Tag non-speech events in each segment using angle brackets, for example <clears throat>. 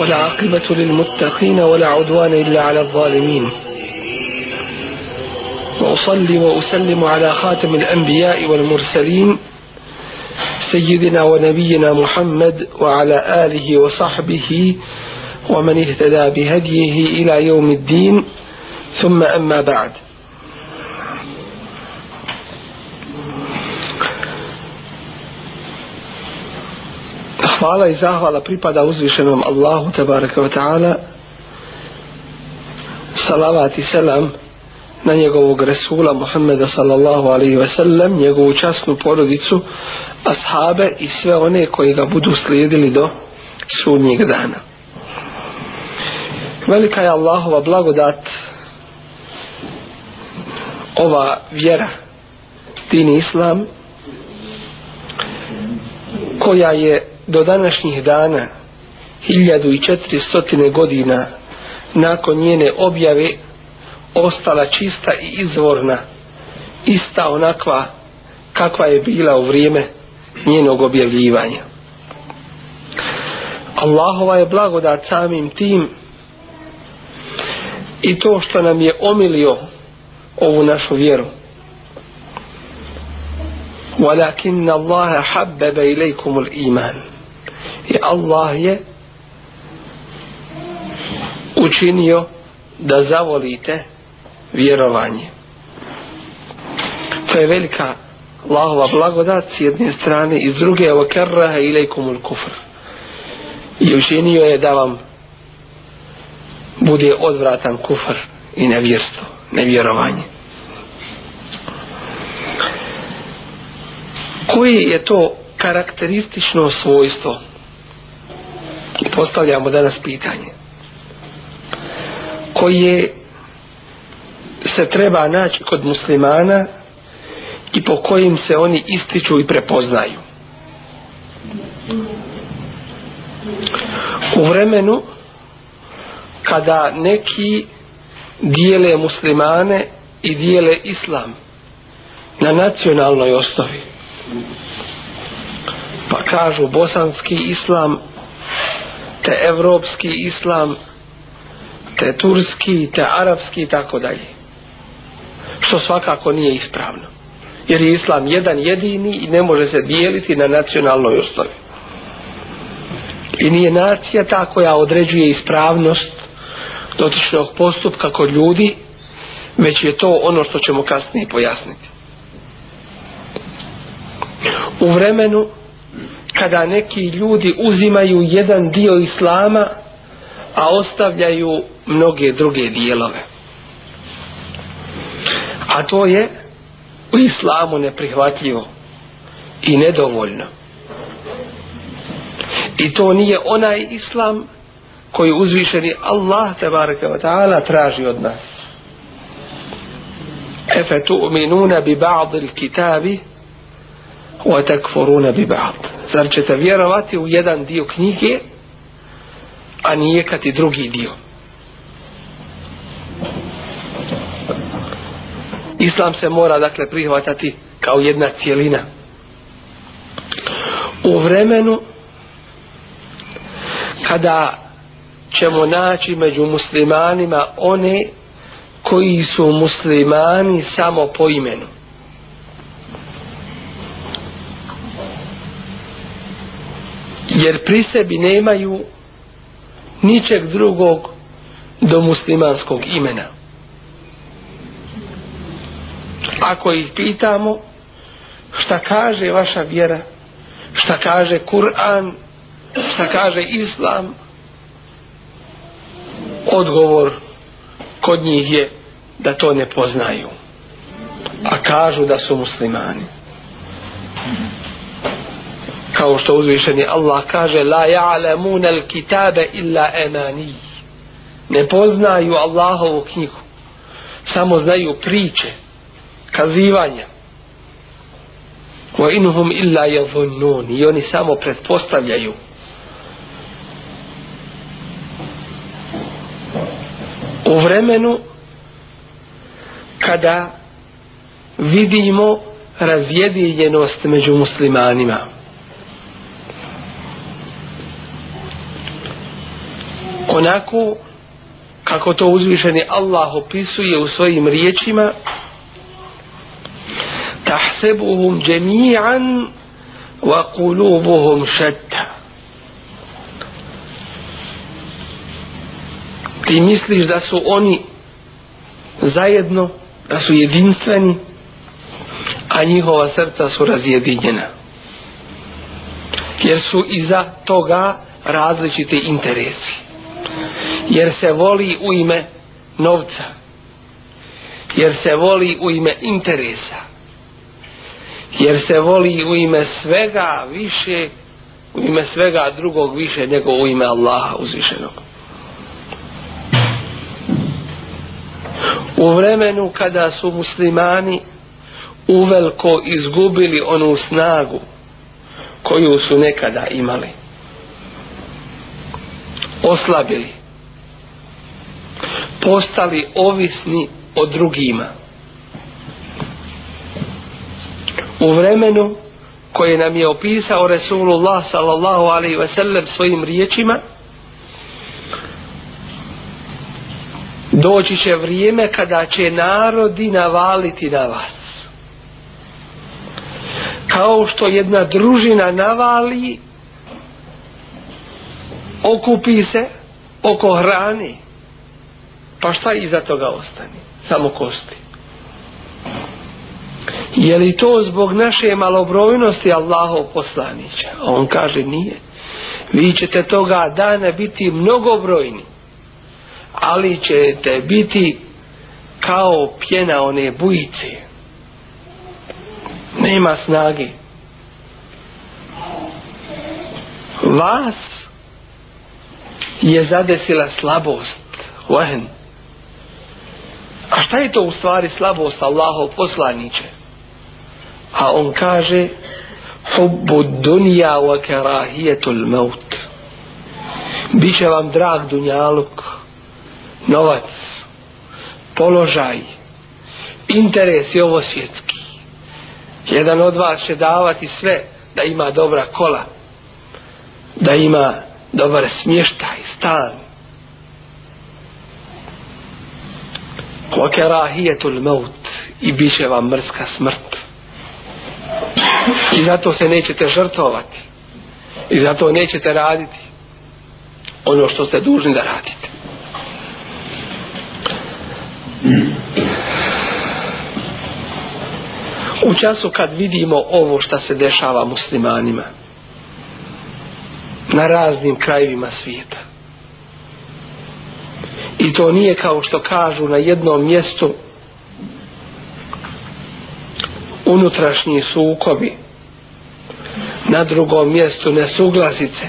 والعاقبة للمتقين ولا عدوان إلا على الظالمين وأصلي وأسلم على خاتم الأنبياء والمرسلين سيدنا ونبينا محمد وعلى آله وصحبه ومن اهتدى بهديه إلى يوم الدين ثم أما بعد Hvala i zahvala pripada uzvišenom Allahu tabaraka wa ta'ala salavat i selam na njegovog Resula Muhammeda sallallahu alaihi ve sellem njegovu časnu porodicu ashabe i sve one koji ga budu slijedili do sunnjeg dana velika je Allahova blagodat ova vjera din islam koja je do današnjih dana 1400 godina nakon njene objave ostala čista i izvorna ista onakva kakva je bila u vrijeme njenog objavljivanja Allahova je blagodat samim tim i to što nam je omilio ovu našu vjeru ولكن الله حبب إليكم الإيمان يا الله يا učinio da zavolite vjerovanje. To je velika Allahova blagodat s jedne strane i s druge je okerraha ilajkum ul kufr. I učinio je da vam bude odvratan kufr i nevjerstvo, nevjerovanje. koje je to karakteristično svojstvo i postavljamo danas pitanje koje se treba naći kod muslimana i po kojim se oni ističu i prepoznaju u vremenu kada neki dijele muslimane i dijele islam na nacionalnoj osnovi pa kažu bosanski islam te evropski islam te turski te arapski i tako dalje što svakako nije ispravno jer je islam jedan jedini i ne može se dijeliti na nacionalnoj osnovi i nije nacija ta koja određuje ispravnost dotičnog postupka kod ljudi već je to ono što ćemo kasnije pojasniti u vremenu kada neki ljudi uzimaju jedan dio islama a ostavljaju mnoge druge dijelove a to je u islamu neprihvatljivo i nedovoljno i to nije onaj islam koji uzvišeni Allah te baraka wa ta'ala traži od nas efe tu'minuna bi ba'd il kitabi otek foruna bi ba'd. Zar ćete vjerovati u jedan dio knjige, a nijekati drugi dio? Islam se mora dakle prihvatati kao jedna cijelina. U vremenu kada ćemo naći među muslimanima one koji su muslimani samo po imenu. jer pri sebi nemaju ničeg drugog do muslimanskog imena. Ako ih pitamo šta kaže vaša vjera, šta kaže Kur'an, šta kaže Islam, odgovor kod njih je da to ne poznaju, a kažu da su muslimani. Mm -hmm kao što uzvišeni Allah kaže la ya'lamun al-kitaba illa amani ne poznaju Allahovu knjigu samo znaju priče kazivanja wa inhum illa yadhunnun i oni samo pretpostavljaju u vremenu kada vidimo razjedinjenost među muslimanima. onako kako to uzvišeni Allah opisuje u svojim riječima tahsebuhum džemijan wa kulubuhum šetta ti misliš da su oni zajedno da su jedinstveni a njihova srca su razjedinjena jer su iza toga različite interesi jer se voli u ime novca jer se voli u ime interesa jer se voli u ime svega više u ime svega drugog više nego u ime Allaha uzvišenog u vremenu kada su muslimani uveliko izgubili onu snagu koju su nekada imali oslabili postali ovisni o drugima. U vremenu koje nam je opisao Resulullah sallallahu alaihi ve sellem svojim riječima, doći će vrijeme kada će narodi navaliti na vas. Kao što jedna družina navali, okupi se oko hrani, pa šta iza toga ostane? Samo kosti. Je li to zbog naše malobrojnosti Allahov poslanića? On kaže nije. Vi ćete toga dana biti mnogobrojni, ali ćete biti kao pjena one bujice. Nema snage. Vas je zadesila slabost. Vahen. A šta je to u stvari slabost Allahov poslaniće? A on kaže Hubbu dunja wa karahijetul maut Biće vam drag dunjaluk Novac Položaj Interes je ovo svjetski Jedan od vas će davati sve Da ima dobra kola Da ima dobar smještaj Stan okerahijetul maut i bit će vam mrska smrt i zato se nećete žrtovati i zato nećete raditi ono što ste dužni da radite u času kad vidimo ovo što se dešava muslimanima na raznim krajevima svijeta I to nije kao što kažu na jednom mjestu unutrašnji sukobi, na drugom mjestu nesuglasice,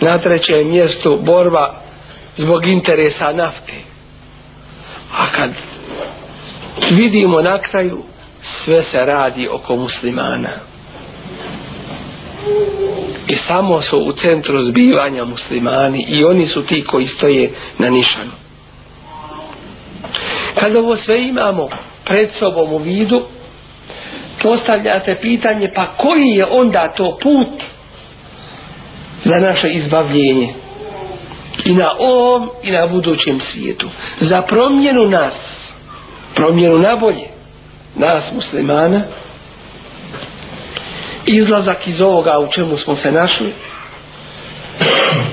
na trećem mjestu borba zbog interesa nafti. A kad vidimo na kraju, sve se radi oko muslimana i samo su u centru zbivanja muslimani i oni su ti koji stoje na nišanu. Kad ovo sve imamo pred sobom u vidu, postavlja se pitanje pa koji je onda to put za naše izbavljenje i na ovom i na budućem svijetu za promjenu nas promjenu nabolje nas muslimana izlazak iz ovoga u čemu smo se našli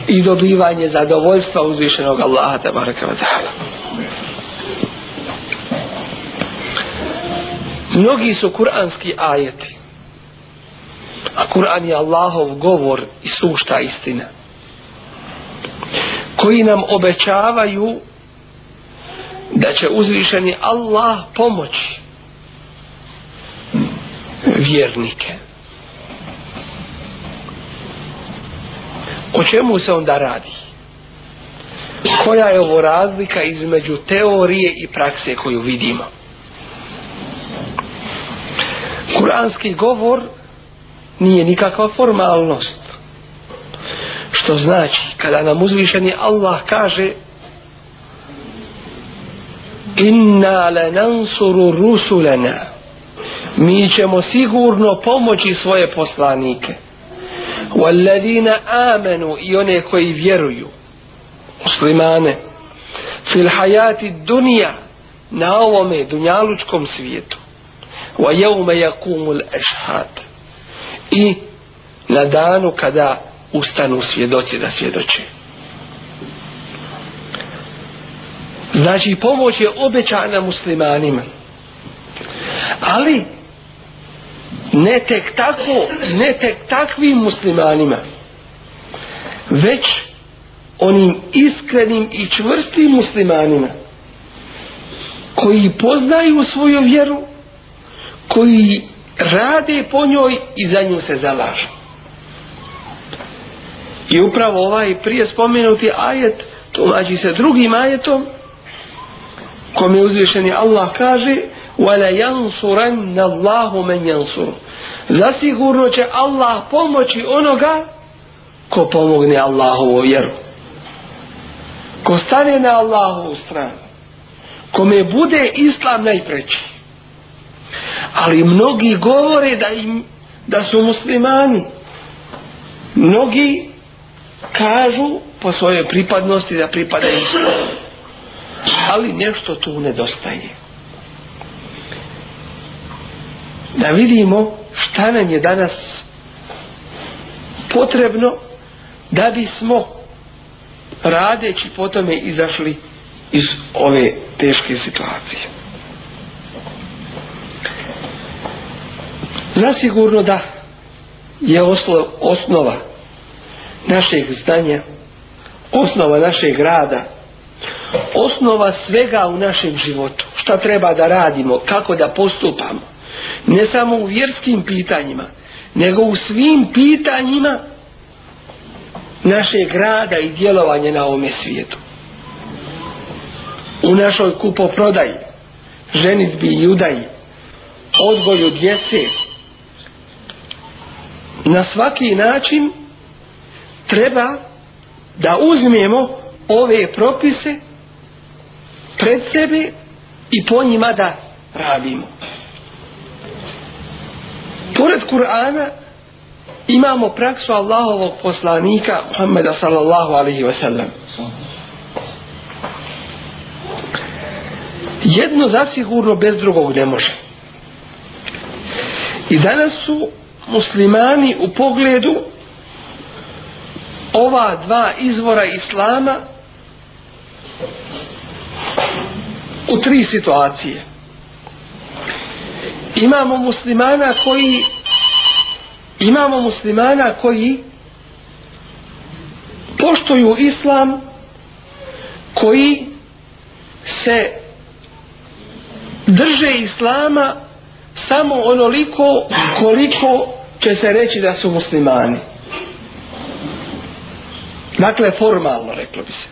i dobivanje zadovoljstva uzvišenog Allaha te baraka wa ta'ala mnogi su kuranski ajeti a Kur'an je Allahov govor i sušta istina koji nam obećavaju da će uzvišeni Allah pomoći vjernike O čemu se onda radi? Koja je ovo razlika između teorije i prakse koju vidimo? Kuranski govor nije nikakva formalnost. Što znači, kada nam uzvišeni Allah kaže Inna lenansuru rusulena Mi ćemo sigurno pomoći svoje poslanike. وَالَّذِينَ آمَنُوا i one koji vjeruju muslimane fi الْحَيَاتِ الدُّنِيَا na ovome dunjalučkom svijetu وَيَوْمَ يَقُومُ الْأَشْحَادِ i na danu kada ustanu svjedoci da svjedoče znači pomoć je obećana muslimanima ali ne tek tako i ne tek takvim muslimanima već onim iskrenim i čvrstim muslimanima koji poznaju svoju vjeru koji rade po njoj i za nju se zalažu i upravo ovaj prije spomenuti ajet tumađi se drugim ajetom kome uzvišeni Allah kaže kaže وَلَيَنْصُرَنَّ اللَّهُ مَنْ يَنْصُرُ Zasigurno će Allah pomoći onoga ko pomogne Allahovu vjeru. Ko stane na Allahovu stranu. Kome bude Islam najpreći. Ali mnogi govore da, im, da su muslimani. Mnogi kažu po svojoj pripadnosti da pripada Islam. Ali nešto tu nedostaje. da vidimo šta nam je danas potrebno da bismo radeći po tome izašli iz ove teške situacije. Zasigurno da je oslo, osnova našeg znanja, osnova našeg rada, osnova svega u našem životu, šta treba da radimo, kako da postupamo, ne samo u vjerskim pitanjima, nego u svim pitanjima naše grada i djelovanje na ovome svijetu. U našoj kupoprodaji, ženitbi i judaji, odgoju djece, na svaki način treba da uzmijemo ove propise pred sebe i po njima da radimo pored Kur'ana imamo praksu Allahovog poslanika Muhammeda sallallahu alaihi ve sellem. Jedno zasigurno bez drugog ne može. I danas su muslimani u pogledu ova dva izvora islama u tri situacije imamo muslimana koji imamo muslimana koji poštuju islam koji se drže islama samo onoliko koliko će se reći da su muslimani dakle formalno reklo bi se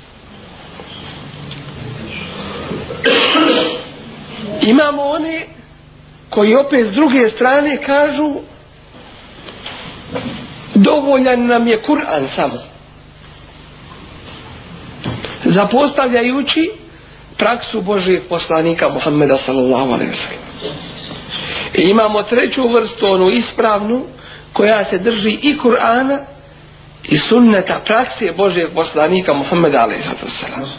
imamo one koji opet s druge strane kažu dovoljan nam je Kur'an samo zapostavljajući praksu Božijeg poslanika Muhammeda sallallahu alaihi sallam i imamo treću vrstu onu ispravnu koja se drži i Kur'ana i sunneta prakse Božijeg poslanika Muhammeda alaihi sallam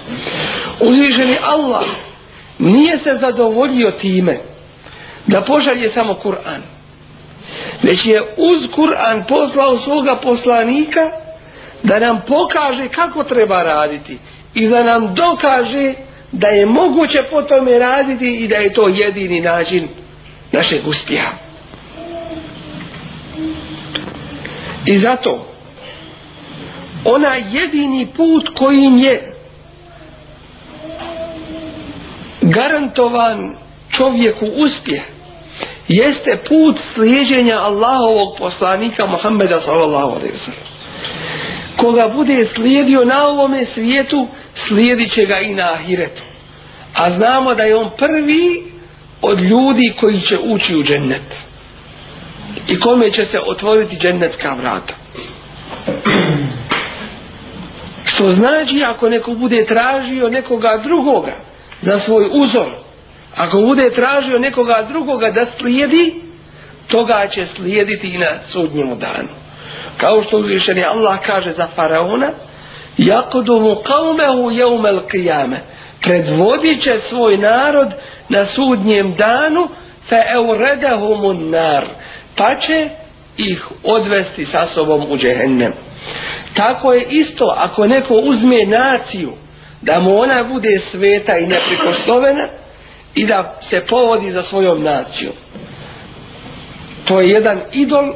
uzviženi Allah nije se zadovoljio time da požalje samo Kur'an već je uz Kur'an poslao svoga poslanika da nam pokaže kako treba raditi i da nam dokaže da je moguće po tome raditi i da je to jedini način našeg uspjeha i zato ona jedini put kojim je garantovan čovjeku uspjeh jeste put slijeđenja Allahovog poslanika Muhammeda sallallahu alaihi wa koga bude slijedio na ovome svijetu slijedit će ga i na ahiretu a znamo da je on prvi od ljudi koji će ući u džennet i kome će se otvoriti džennetska vrata što znači ako neko bude tražio nekoga drugoga za svoj uzor Ako bude tražio nekoga drugoga da slijedi, toga će slijediti i na sudnjem danu. Kao što uvišeni Allah kaže za faraona, Jakudumu kaumehu jeumel kijame, predvodit će svoj narod na sudnjem danu, fe euredahumu nar, pa će ih odvesti sa sobom u džehennem. Tako je isto ako neko uzme naciju da mu ona bude sveta i neprikoštovena, i da se povodi za svojom nacijom. To je jedan idol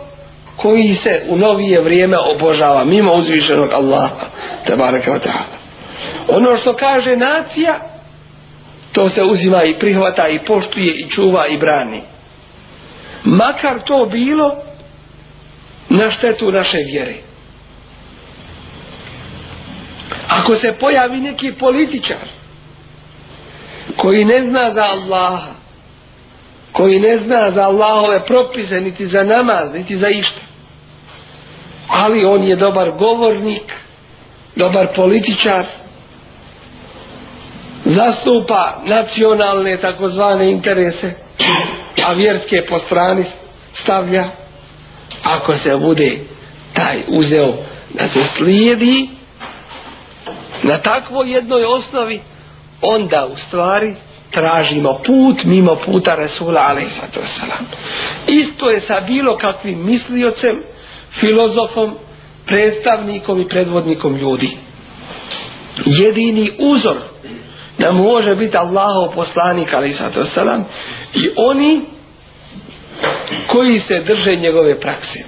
koji se u novije vrijeme obožava mimo uzvišenog Allaha. Tabaraka wa ta'ala. Ono što kaže nacija, to se uzima i prihvata i poštuje i čuva i brani. Makar to bilo na štetu naše vjere. Ako se pojavi neki političar koji ne zna za Allaha, koji ne zna za Allahove propise, niti za namaz, niti za išta. Ali on je dobar govornik, dobar političar, zastupa nacionalne takozvane interese, a vjerske po strani stavlja, ako se bude taj uzeo da se slijedi, na takvoj jednoj osnovi, onda u stvari tražimo put mimo puta Resula alaihissalatu wasalam. Isto je sa bilo kakvim misliocem, filozofom, predstavnikom i predvodnikom ljudi. Jedini uzor da može biti Allahov poslanik alaihissalatu wasalam i oni koji se drže njegove prakse.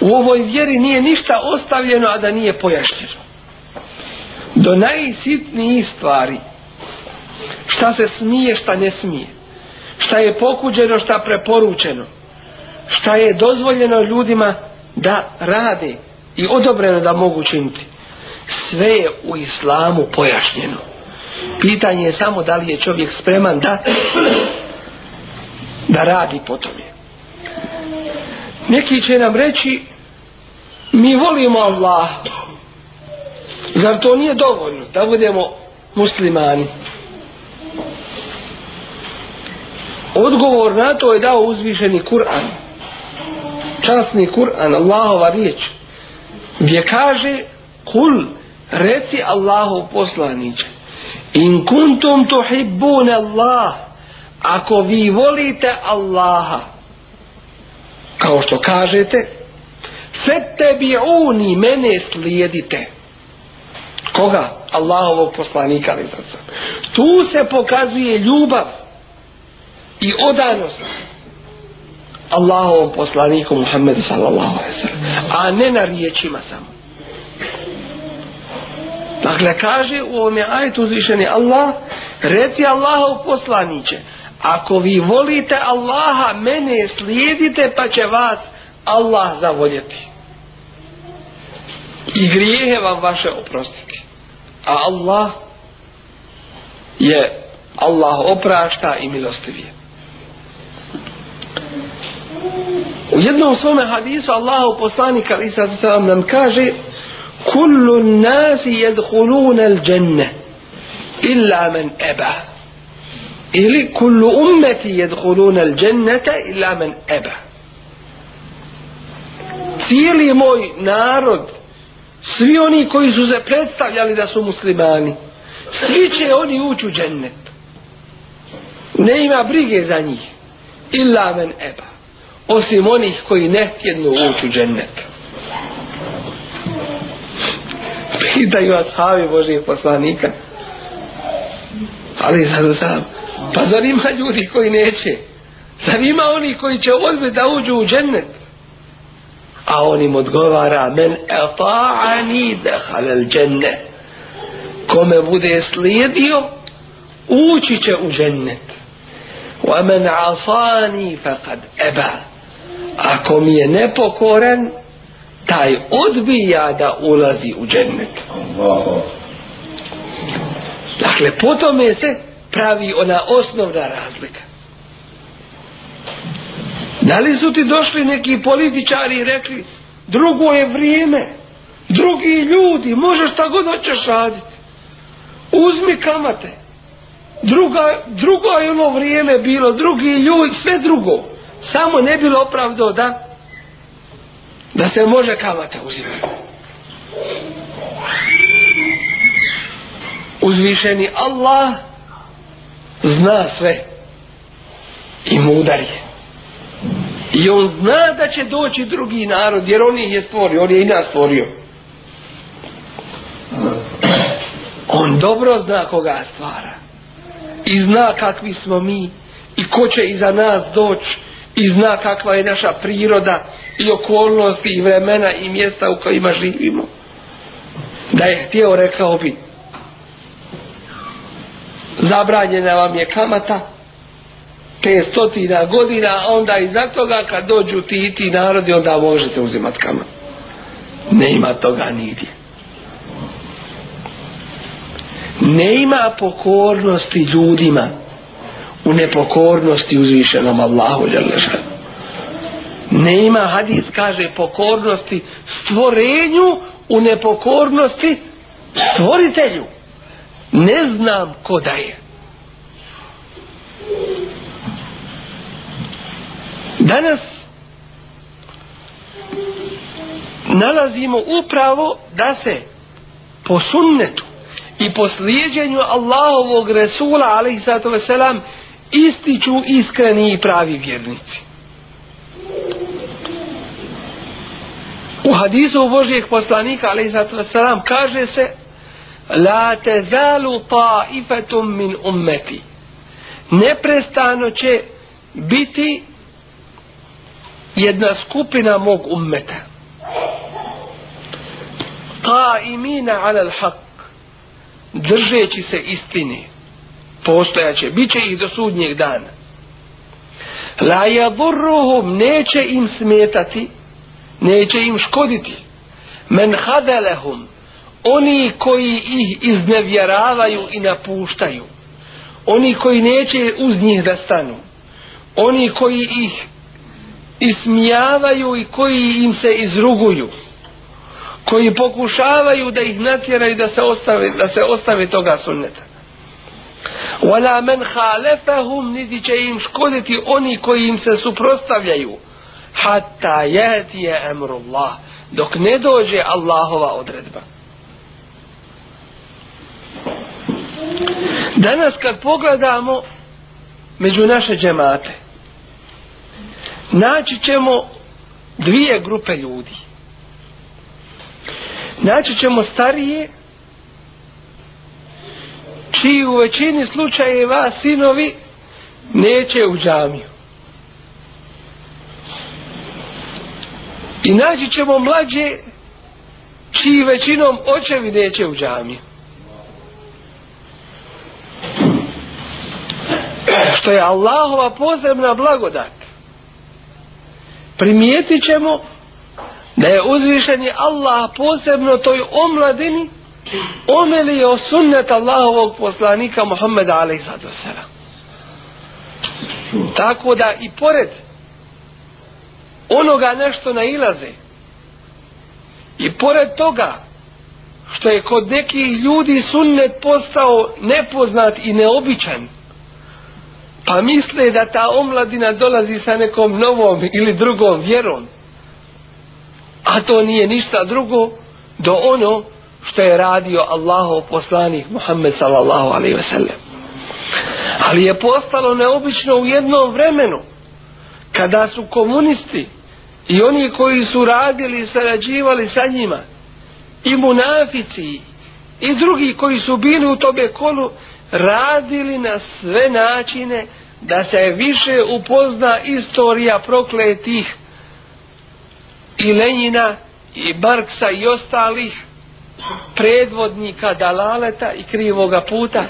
U ovoj vjeri nije ništa ostavljeno, a da nije pojašnjeno do najsitnijih stvari šta se smije, šta ne smije šta je pokuđeno, šta preporučeno šta je dozvoljeno ljudima da rade i odobreno da mogu činiti sve je u islamu pojašnjeno pitanje je samo da li je čovjek spreman da da radi po tome neki će nam reći mi volimo Allah Zar to nije dovoljno da budemo muslimani? Odgovor na to je dao uzvišeni Kur'an. Časni Kur'an, Allahova riječ. Gdje kaže, kul, reci Allahu poslaniće. In kuntum tuhibbun Allah, ako vi volite Allaha, kao što kažete, fettebi'uni mene slijedite. Koga? Allahovog poslanika. Tu se pokazuje ljubav i odanost Allahovom poslaniku Muhammedu sallallahu alaihi sallam. A ne na riječima samo. Dakle, kaže u ovom je ajet uzvišeni Allah, reci Allahov poslaniće, ako vi volite Allaha, mene slijedite, pa će vas Allah zavoljeti. I grijehe vam vaše oprostiti a Allah je Allah oprašta i milostivije. U jednom svome hadisu Allah u poslani Kalisa Sallam nam kaže Kullu nasi jedhuluna al dženne illa men eba ili kullu ummeti jedhuluna al džennete illa men eba cijeli moj narod svi oni koji su se predstavljali da su muslimani, svi će oni ući u džennet. Ne ima brige za njih. Illa men eba. Osim onih koji ne htjednu ući u džennet. Pitaju ashabi Božih poslanika. Ali zar sam? Pa zar ima ljudi koji neće? Zar ima oni koji će odbiti da uđu u džennet? a on im odgovara men eta'ani dehal el dženne kome bude slijedio ući će u džennet wa men asani faqad eba ako mi je nepokoran taj odbija da ulazi u džennet dakle po tome se pravi ona osnovna razlika Da li su ti došli neki političari i rekli drugo je vrijeme, drugi ljudi, možeš šta god hoćeš raditi. Uzmi kamate. Druga, drugo je ono vrijeme bilo, drugi ljudi, sve drugo. Samo ne bilo opravdo da da se može kamate uzimati. Uzvišeni Allah zna sve i mudar je. I on zna da će doći drugi narod, jer on ih je stvorio, on je i nas stvorio. On dobro zna koga stvara. I zna kakvi smo mi, i ko će iza nas doći, i zna kakva je naša priroda, i okolnosti, i vremena, i mjesta u kojima živimo. Da je htio, rekao bi, zabranjena vam je kamata, 500 godina, a onda i za toga kad dođu ti i ti narodi, onda možete uzimat kamat. Ne ima toga nigdje. Ne ima pokornosti ljudima u nepokornosti uzvišenom Allahu Đerleša. Ne ima hadis kaže pokornosti stvorenju u nepokornosti stvoritelju. Ne znam ko da je. Danas nalazimo upravo da se po sunnetu i po slijedženju Allahovog Resula veselam, ističu iskreni i pravi vjernici. U hadisu Božijeg poslanika veselam, kaže se La te zalu ta'ifetum min ummeti. Neprestano će biti jedna skupina mog ummeta qaimina ala al-haq držeći se istine postojaće biće ih do sudnjeg dana la yadurruhum neće im smetati neće im škoditi men khadalahum oni koji ih iznevjeravaju i napuštaju oni koji neće uz njih da stanu oni koji ih ismijavaju i koji im se izruguju koji pokušavaju da ih natjeraju da se ostave da se ostave toga sunneta wala man khalafahum niti će im škoditi oni koji im se suprotstavljaju hatta yati amru allah dok ne dođe allahova odredba danas kad pogledamo među naše džemate naći ćemo dvije grupe ljudi. Naći ćemo starije, čiji u većini slučajeva sinovi neće u džamiju. I naći ćemo mlađe, čiji većinom očevi neće u džamiju. Što je Allahova pozemna blagodat primijetit ćemo da je uzvišeni Allah posebno toj omladini omelio sunnet Allahovog poslanika Muhammeda a.s. Tako da i pored onoga nešto nailaze i pored toga što je kod nekih ljudi sunnet postao nepoznat i neobičan, pa misle da ta omladina dolazi sa nekom novom ili drugom vjerom. A to nije ništa drugo do ono što je radio Allahov poslanik Muhammed sallallahu alaihi ve sellem. Ali je postalo neobično u jednom vremenu kada su komunisti i oni koji su radili i sarađivali sa njima i munafici i drugi koji su bili u tobe kolu radili na sve načine da se više upozna istorija prokletih i Lenjina i Marksa i ostalih predvodnika dalaleta i krivoga puta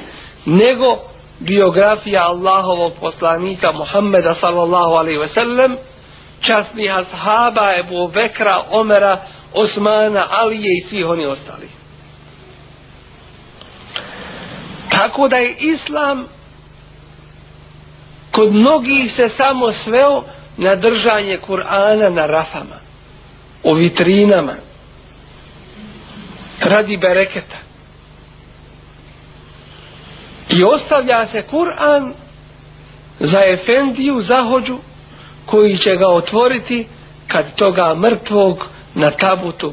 nego biografija Allahovog poslanika Muhammeda sallallahu alaihi ve sellem časnih ashaba Ebu Bekra, Omera, Osmana, Alije i svih oni ostalih. Tako da je islam kod mnogih se samo sveo na držanje Kur'ana na rafama, u vitrinama, radi bereketa. I ostavlja se Kur'an za Efendiju, za Hođu, koji će ga otvoriti kad toga mrtvog na tabutu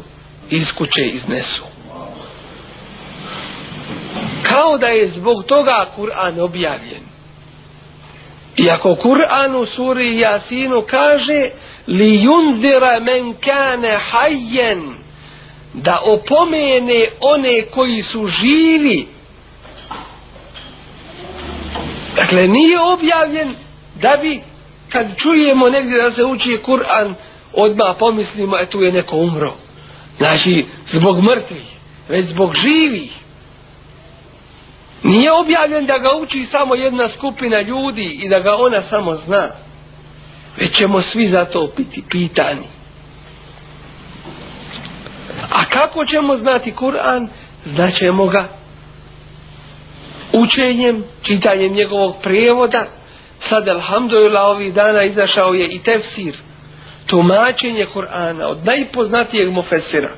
iz kuće iznesu kao da je zbog toga Kur'an objavljen. Iako Kur'an u suri Jasinu kaže li yunzira men kane hajjen da opomene one koji su živi dakle nije objavljen da bi kad čujemo negdje da se uči Kur'an odmah pomislimo e tu je neko umro znači zbog mrtvih već zbog živih Nije objavljen da ga uči samo jedna skupina ljudi i da ga ona samo zna. Već ćemo svi za to biti pitani. A kako ćemo znati Kur'an? Znaćemo ga učenjem, čitanjem njegovog prijevoda. Sad, alhamdulillah, ovih dana izašao je i tefsir. Tumačenje Kur'ana od najpoznatijeg mufesira.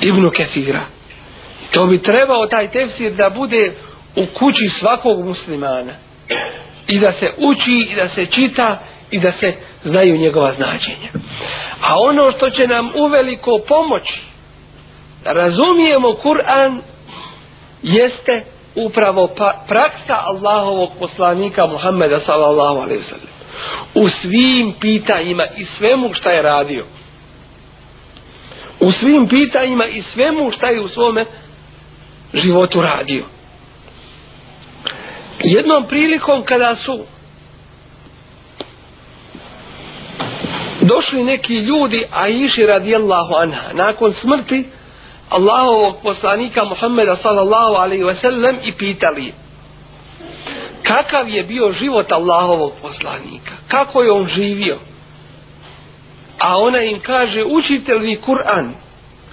Ibnu Ketira. Ibnu Ketira. To bi trebao taj tefsir da bude u kući svakog muslimana. I da se uči, i da se čita, i da se znaju njegova značenja. A ono što će nam uveliko pomoći da razumijemo Kur'an jeste upravo pa, praksa Allahovog poslanika Muhammeda sallallahu alaihi sallam u svim pitanjima i svemu šta je radio u svim pitanjima i svemu šta je u svome životu radio. Jednom prilikom kada su došli neki ljudi Aiši radijallahu anha nakon smrti Allahovog poslanika Muhammeda sallallahu alaihi ve sellem i pitali kakav je bio život Allahovog poslanika kako je on živio a ona im kaže učite li Kur'an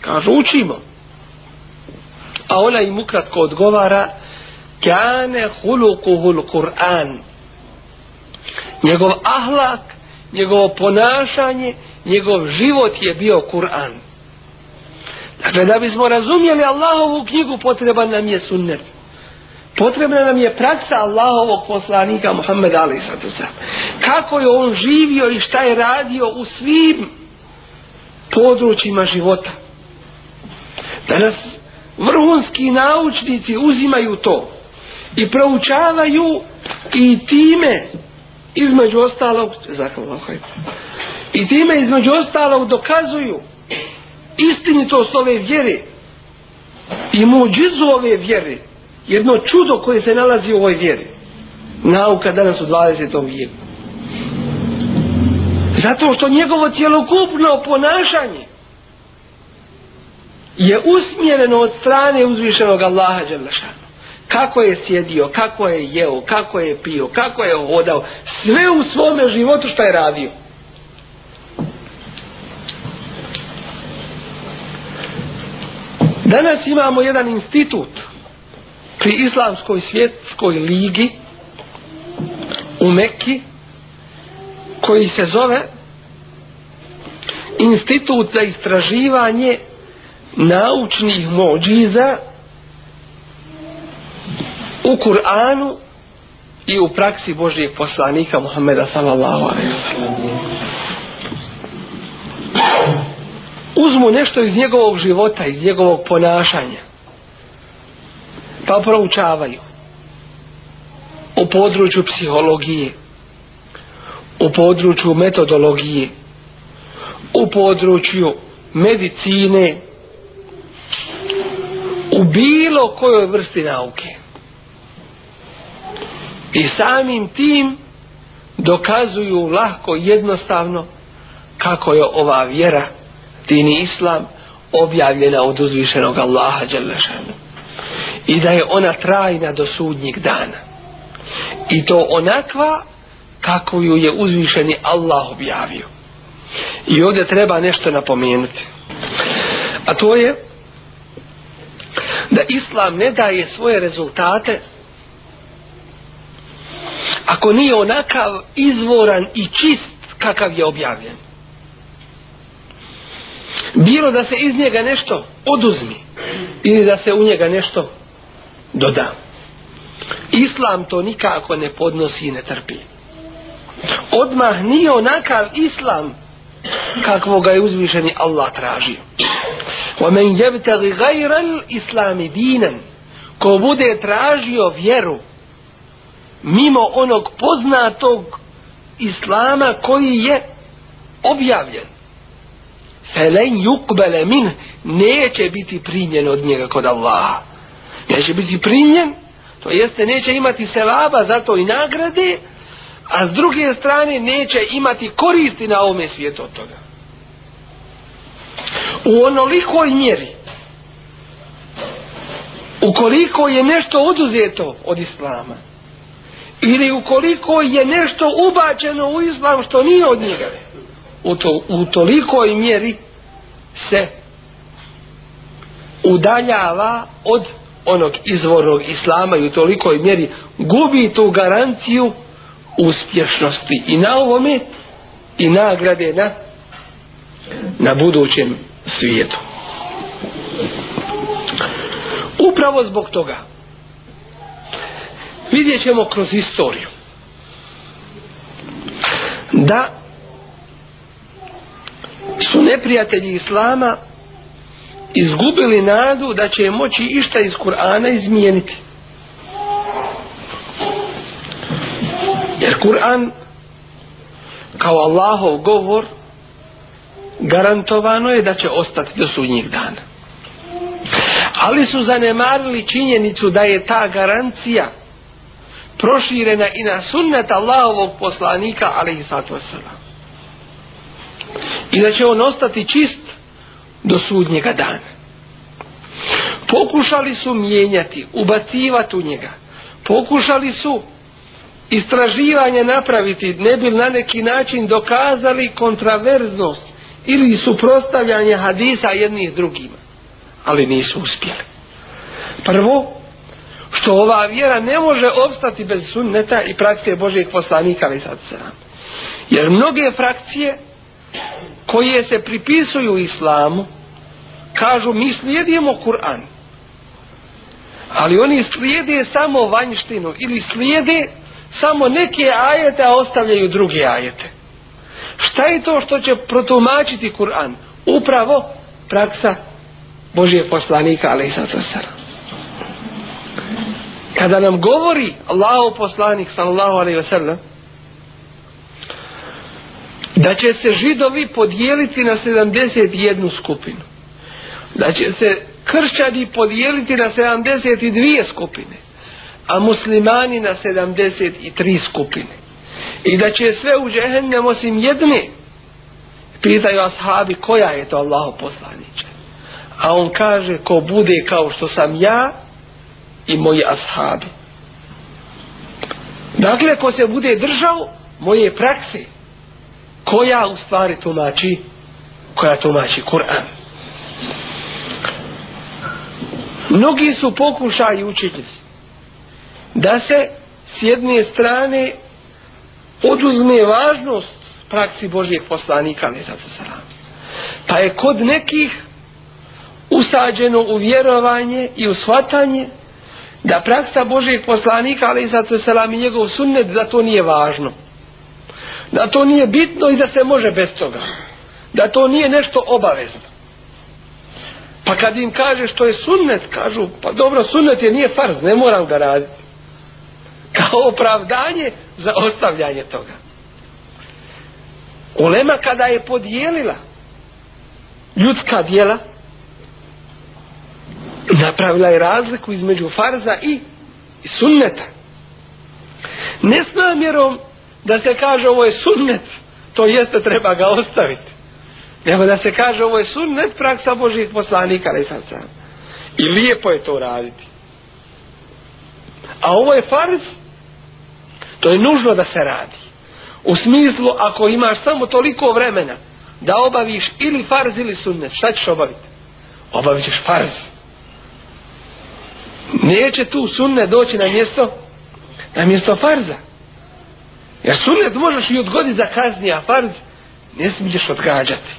kaže učimo a ona im ukratko odgovara kane hulukuhul Kur'an njegov ahlak njegovo ponašanje njegov život je bio Kur'an dakle da bismo razumjeli Allahovu knjigu potreban nam je sunnet potrebna nam je praksa Allahovog poslanika Muhammed Ali Sadusa kako je on živio i šta je radio u svim područjima života danas vrhunski naučnici uzimaju to i proučavaju i time između ostalog i time između ostalog dokazuju istinitost ove vjere i muđizu ove vjere jedno čudo koje se nalazi u ovoj vjeri nauka danas u 20. vijeku zato što njegovo cjelokupno ponašanje je usmjereno od strane uzvišenog Allaha Đelešanu. Kako je sjedio, kako je jeo, kako je pio, kako je hodao, sve u svome životu što je radio. Danas imamo jedan institut pri Islamskoj svjetskoj ligi u Mekki koji se zove Institut za istraživanje naučnih mođiza u Kur'anu i u praksi Božijeg poslanika Muhammeda sallallahu alaihi wa uzmu nešto iz njegovog života, iz njegovog ponašanja, pa proučavaju u području psihologije, u području metodologije, u području medicine, u bilo kojoj vrsti nauke. I samim tim dokazuju lahko jednostavno kako je ova vjera, dini islam, objavljena od uzvišenog Allaha Đelešanu. I da je ona trajna do sudnjeg dana. I to onakva kako ju je uzvišeni Allah objavio. I ovdje treba nešto napomenuti. A to je da islam ne daje svoje rezultate ako nije onakav izvoran i čist kakav je objavljen. Bilo da se iz njega nešto oduzmi ili da se u njega nešto doda. Islam to nikako ne podnosi i ne trpi. Odmah nije onakav islam kakvo ga je uzvišeni Allah traži. وَمَنْ يَبْتَغِ غَيْرَ الْإِسْلَامِ دِينًا Ko bude tražio vjeru mimo onog poznatog Islama koji je objavljen فَلَنْ يُقْبَلَ مِنْ Neće biti primljen od njega kod Allaha. Neće biti primljen, to jeste neće imati selaba za to i nagrade, a s druge strane neće imati koristi na ovome svijetu od toga. U onolikoj mjeri, ukoliko je nešto oduzeto od islama, ili ukoliko je nešto ubačeno u islam što nije od njega, u, to, u tolikoj mjeri se udaljava od onog izvornog islama i u tolikoj mjeri gubi tu garanciju uspješnosti i na ovome i nagrade na na budućem svijetu upravo zbog toga vidjet ćemo kroz istoriju da su neprijatelji islama izgubili nadu da će moći išta iz Kur'ana izmijeniti Jer Kur'an kao Allahov govor garantovano je da će ostati do sudnjih dana. Ali su zanemarili činjenicu da je ta garancija proširena i na sunnet Allahovog poslanika, ali i sad I da će on ostati čist do sudnjega dana. Pokušali su mijenjati, ubacivati u njega. Pokušali su istraživanje napraviti ne bi na neki način dokazali kontraverznost ili suprostavljanje hadisa jednih drugima ali nisu uspjeli prvo što ova vjera ne može obstati bez sunneta i praksije Božijeg poslanika ali sad se nam jer mnoge frakcije koje se pripisuju islamu kažu mi slijedimo Kur'an ali oni slijede samo vanjštinu ili slijede samo neke ajete, a ostavljaju druge ajete. Šta je to što će protumačiti Kur'an? Upravo praksa Božije poslanika, ali i Kada nam govori Allaho poslanik, sallallahu alaihi wasallam, da će se židovi podijeliti na 71 skupinu, da će se kršćani podijeliti na 72 skupine, a muslimani na 73 skupine. I da će sve u džehennem osim jedne, pitaju ashabi koja je to Allaho poslaniče. A on kaže ko bude kao što sam ja i moji ashabi. Dakle, ko se bude držao moje prakse, koja u stvari tumači, koja tumači Kur'an. Mnogi su pokušaju učitelji da se s jedne strane oduzme važnost praksi Božijeg poslanika ne zato se rame. Pa je kod nekih usađeno u vjerovanje i u shvatanje da praksa Božijeg poslanika ali i zato se rame njegov sunnet da to nije važno. Da to nije bitno i da se može bez toga. Da to nije nešto obavezno. Pa kad im kaže što je sunnet, kažu, pa dobro, sunnet je, nije farz, ne moram ga raditi kao opravdanje za ostavljanje toga. Ulema kada je podijelila ljudska dijela, napravila je razliku između farza i sunneta. Ne s namjerom da se kaže ovo je sunnet, to jeste treba ga ostaviti. Evo da se kaže ovo je sunnet praksa Božih poslanika, ali sam sam. I lijepo je to raditi. A ovo je farz, To je nužno da se radi. U smislu, ako imaš samo toliko vremena da obaviš ili farz ili sunnet, šta ćeš obaviti? Obavit ćeš farz. Neće tu sunnet doći na mjesto, na mjesto farza. Jer sunnet možeš i odgoditi za kazni, a farz ne smiješ odgađati.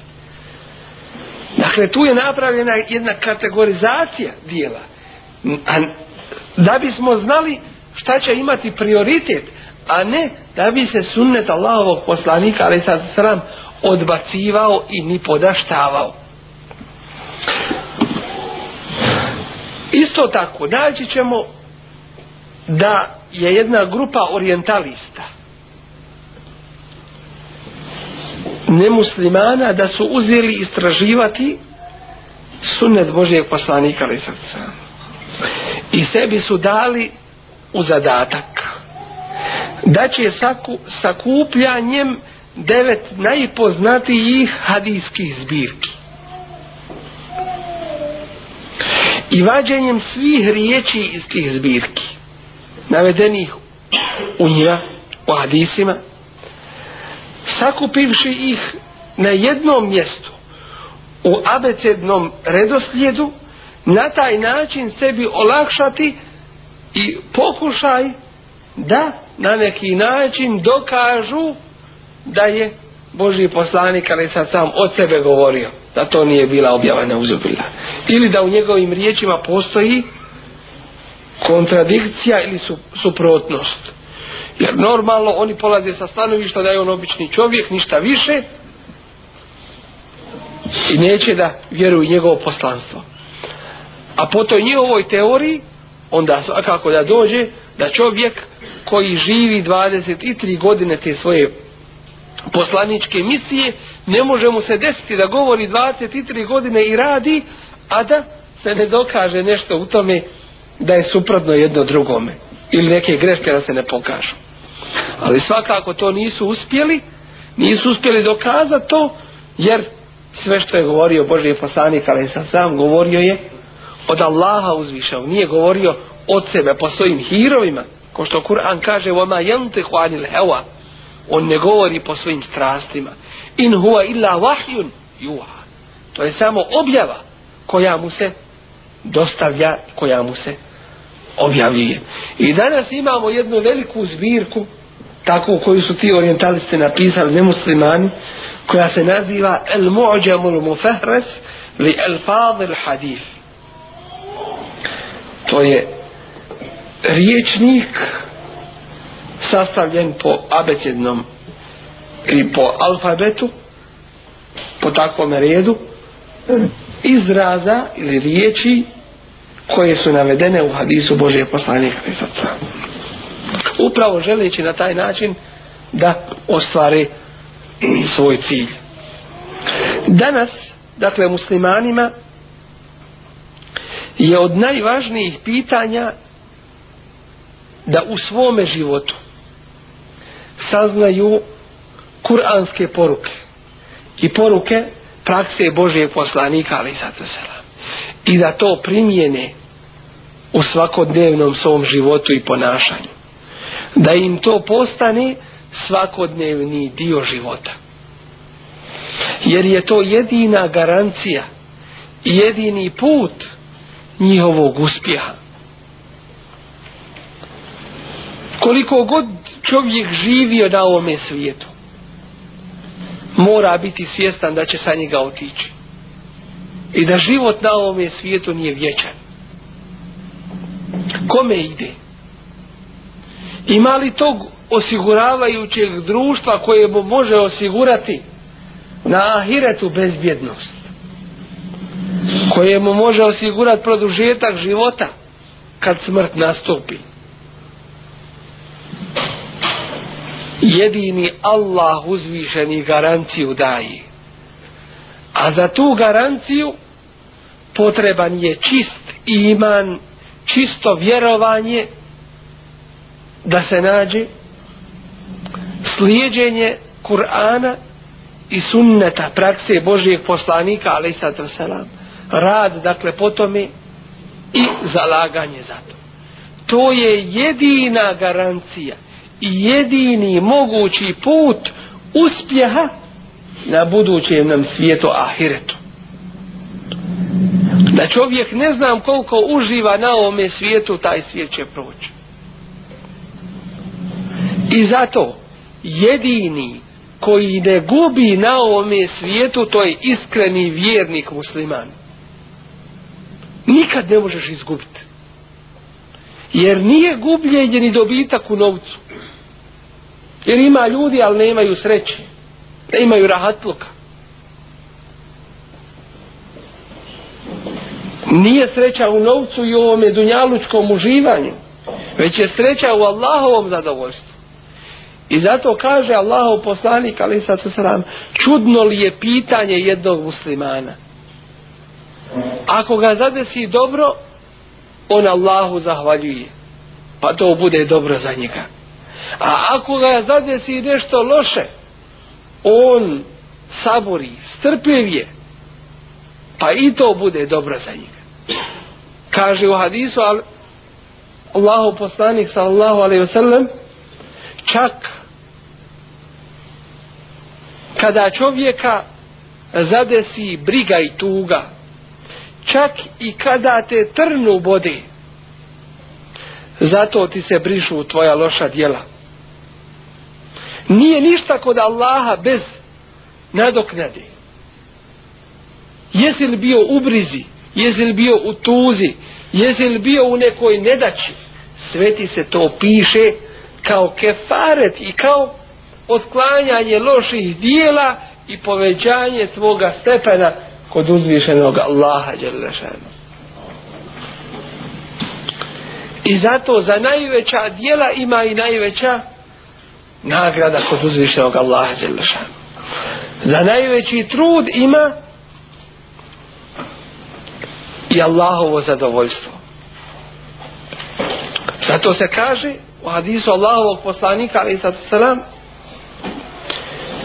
Dakle, tu je napravljena jedna kategorizacija dijela. A da bismo znali šta će imati prioritet, a ne da bi se sunnet Allahovog poslanika, ali sad sram, odbacivao i ni podaštavao. Isto tako, naći ćemo da je jedna grupa orientalista, nemuslimana, da su uzeli istraživati sunnet Božijeg poslanika, ali sad sram. I sebi su dali u zadatak da će saku, sakupljanjem devet najpoznatijih hadijskih zbirki. I vađenjem svih riječi iz tih zbirki, navedenih u njima, u hadisima, sakupivši ih na jednom mjestu, u abecednom redoslijedu, na taj način sebi olakšati i pokušaj da na neki način dokažu da je Boži poslanik ali sad sam od sebe govorio da to nije bila objava neuzubila ili da u njegovim riječima postoji kontradikcija ili su, suprotnost jer normalno oni polaze sa stanovišta da je on obični čovjek ništa više i neće da vjeruju njegovo poslanstvo a po toj njihovoj teoriji onda svakako da dođe da čovjek koji živi 23 godine te svoje poslaničke misije, ne može mu se desiti da govori 23 godine i radi, a da se ne dokaže nešto u tome da je suprotno jedno drugome ili neke greške da se ne pokažu. Ali svakako to nisu uspjeli, nisu uspjeli dokazati to, jer sve što je govorio Boži poslanik, ali sam sam govorio je od Allaha uzvišao, nije govorio od sebe po svojim hirovima, Ko što Kur'an kaže, وَمَا يَنْتِهُ عَنِ الْهَوَا On ne govori po svojim strastima. In huwa illa vahjun juha. To je samo objava koja mu se dostavlja, koja mu se objavljuje. I danas imamo jednu veliku zbirku, takvu koju su ti orientalisti napisali nemuslimani, koja se naziva El mu'đamul mufahres li el fadil hadif. To je riječnik sastavljen po abecednom ili po alfabetu po takvom redu izraza ili riječi koje su navedene u hadisu Božije poslanika i srca. Upravo želeći na taj način da ostvare svoj cilj. Danas, dakle, muslimanima je od najvažnijih pitanja da u svome životu saznaju kuranske poruke i poruke prakse Božijeg poslanika ali i da to primijene u svakodnevnom svom životu i ponašanju da im to postane svakodnevni dio života jer je to jedina garancija jedini put njihovog uspjeha koliko god čovjek živio na ovome svijetu, mora biti svjestan da će sa njega otići. I da život na ovome svijetu nije vječan. Kome ide? Ima li tog osiguravajućeg društva koje mu može osigurati na ahiretu bezbjednost? Koje mu može osigurati produžetak života kad smrt nastupi? jedini Allah uzvišeni garanciju daje. A za tu garanciju potreban je čist iman, čisto vjerovanje da se nađe slijedženje Kur'ana i sunneta prakse Božijeg poslanika, ali i sad rad, dakle, potome i zalaganje za to to je jedina garancija i jedini mogući put uspjeha na budućem nam svijetu ahiretu. Da čovjek ne znam koliko uživa na ovome svijetu, taj svijet će proći. I zato jedini koji ne gubi na ovome svijetu, to je iskreni vjernik musliman. Nikad ne možeš izgubiti. Jer nije gubljenje ni dobitak u novcu. Jer ima ljudi, ali nemaju sreće. Ne imaju rahatluka. Nije sreća u novcu i u ovom dunjalučkom uživanju. Već je sreća u Allahovom zadovoljstvu. I zato kaže Allahov poslanik, ali sad sram, čudno li je pitanje jednog muslimana? Ako ga zadesi dobro, on Allahu zahvaljuje. Pa to bude dobro za njega. A ako ga zadesi nešto loše, on sabori, strpljiv je, pa i to bude dobro za njega. Kaže u hadisu, al, Allahu poslanik sallallahu alaihi wasallam, čak kada čovjeka zadesi briga i tuga, čak i kada te trnu bode. Zato ti se brišu tvoja loša dijela. Nije ništa kod Allaha bez nadoknade. Jesi li bio u brizi, jesi li bio u tuzi, jesi li bio u nekoj nedaći, sve ti se to piše kao kefaret i kao otklanjanje loših dijela i poveđanje tvoga stepena kod uzvišenog Allaha Đelešanu. I zato za najveća dijela ima i najveća nagrada kod uzvišenog Allaha Đelešanu. Za najveći trud ima i Allahovo zadovoljstvo. Zato se kaže u hadisu Allahovog poslanika, ali i sada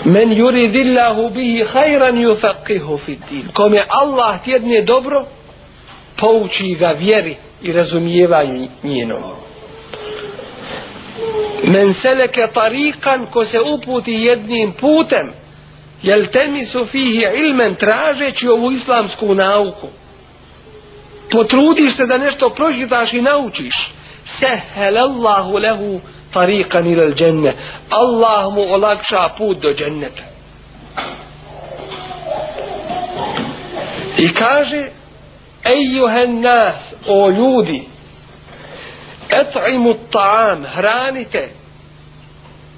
Men yuridillahu bihi khairan yufaqihu fi din. Kome Allah tjedne dobro, pouči ga vjeri i razumijevanju njeno. Men seleke tarikan ko se uputi jednim putem, jel temi su fihi ilmen tražeći ovu islamsku nauku. Potrudiš se da nešto prođitaš i naučiš. Sehelallahu lehu tarikan ilal dženne. Allah mu olakša put do dženneta. I kaže, ejuhen nas, o ljudi, et'imu ta'an, hranite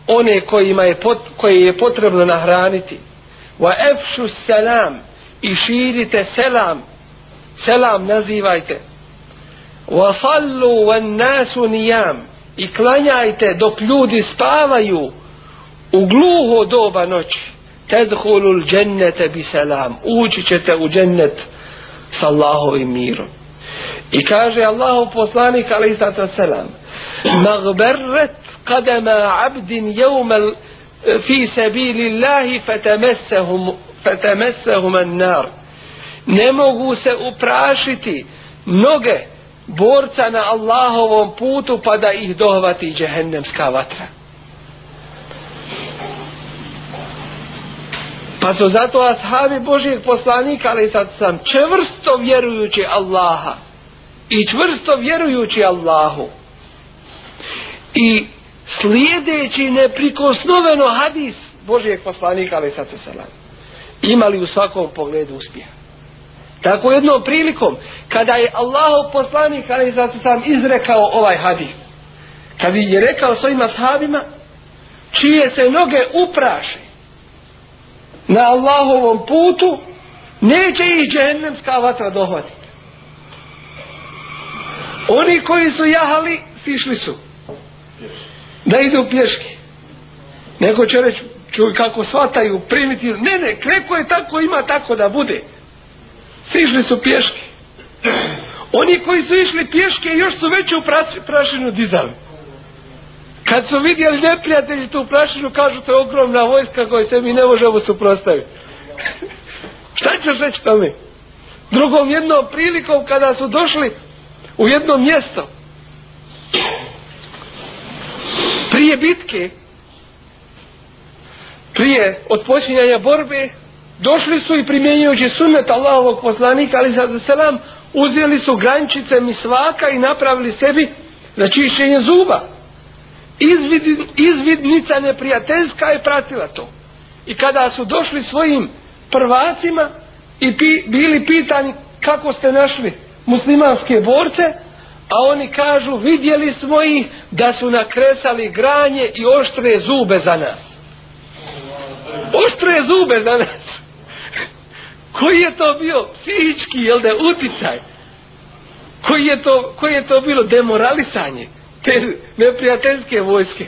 one kojima je pot, koje je potrebno nahraniti. Wa efšu selam, i širite selam, selam nazivajte. Wa sallu wa nasu nijam, i klanjajte dok ljudi spavaju u gluho doba noći tedhulul džennete bi selam ući ćete u džennet s Allahovim mirom i kaže Allahu poslanik ali sata selam magberret kadema abdin jevmel fi sabilillahi fatamassahum fatamassahum an-nar ne mogu se uprašiti noge borca na Allahovom putu pa da ih dohvati džehennemska vatra. Pa su zato ashabi Božijeg poslanika, ali sad sam čvrsto vjerujući Allaha i čvrsto vjerujući Allahu i slijedeći neprikosnoveno hadis Božijeg poslanika, ali sad sam imali u svakom pogledu uspjeha. Tako jednom prilikom, kada je Allahov poslanik, ali sad sam izrekao ovaj hadis, kad je rekao svojim ashabima, čije se noge upraše na Allahovom putu, neće ih džehennemska vatra dohvatiti. Oni koji su jahali, sišli su. Da idu pješke. Neko će reći, čuj kako svataju, primitivno. Ne, ne, kreko je tako, ima tako da bude. Sišli su pješke. Oni koji su išli pješke još su veće u prašinu dizali. Kad su vidjeli neprijatelji tu prašinu, kažu to je ogromna vojska koju se mi ne možemo suprostaviti. <laughs> Šta ćeš reći to mi? Drugom jednom prilikom kada su došli u jedno mjesto, prije bitke, prije otpočinjanja borbe, Došli su i primjenjujući sunet Allahovog poslanika, ali sad selam, uzeli su grančice mi svaka i napravili sebi za čišćenje zuba. Izvid, izvidnica neprijateljska je pratila to. I kada su došli svojim prvacima i pi, bili pitani kako ste našli muslimanske borce, a oni kažu vidjeli smo ih da su nakresali granje i oštre zube za nas. Oštre zube za nas koji je to bio psihički, jel da je uticaj? Koji je to, koji je to bilo demoralisanje te neprijateljske vojske?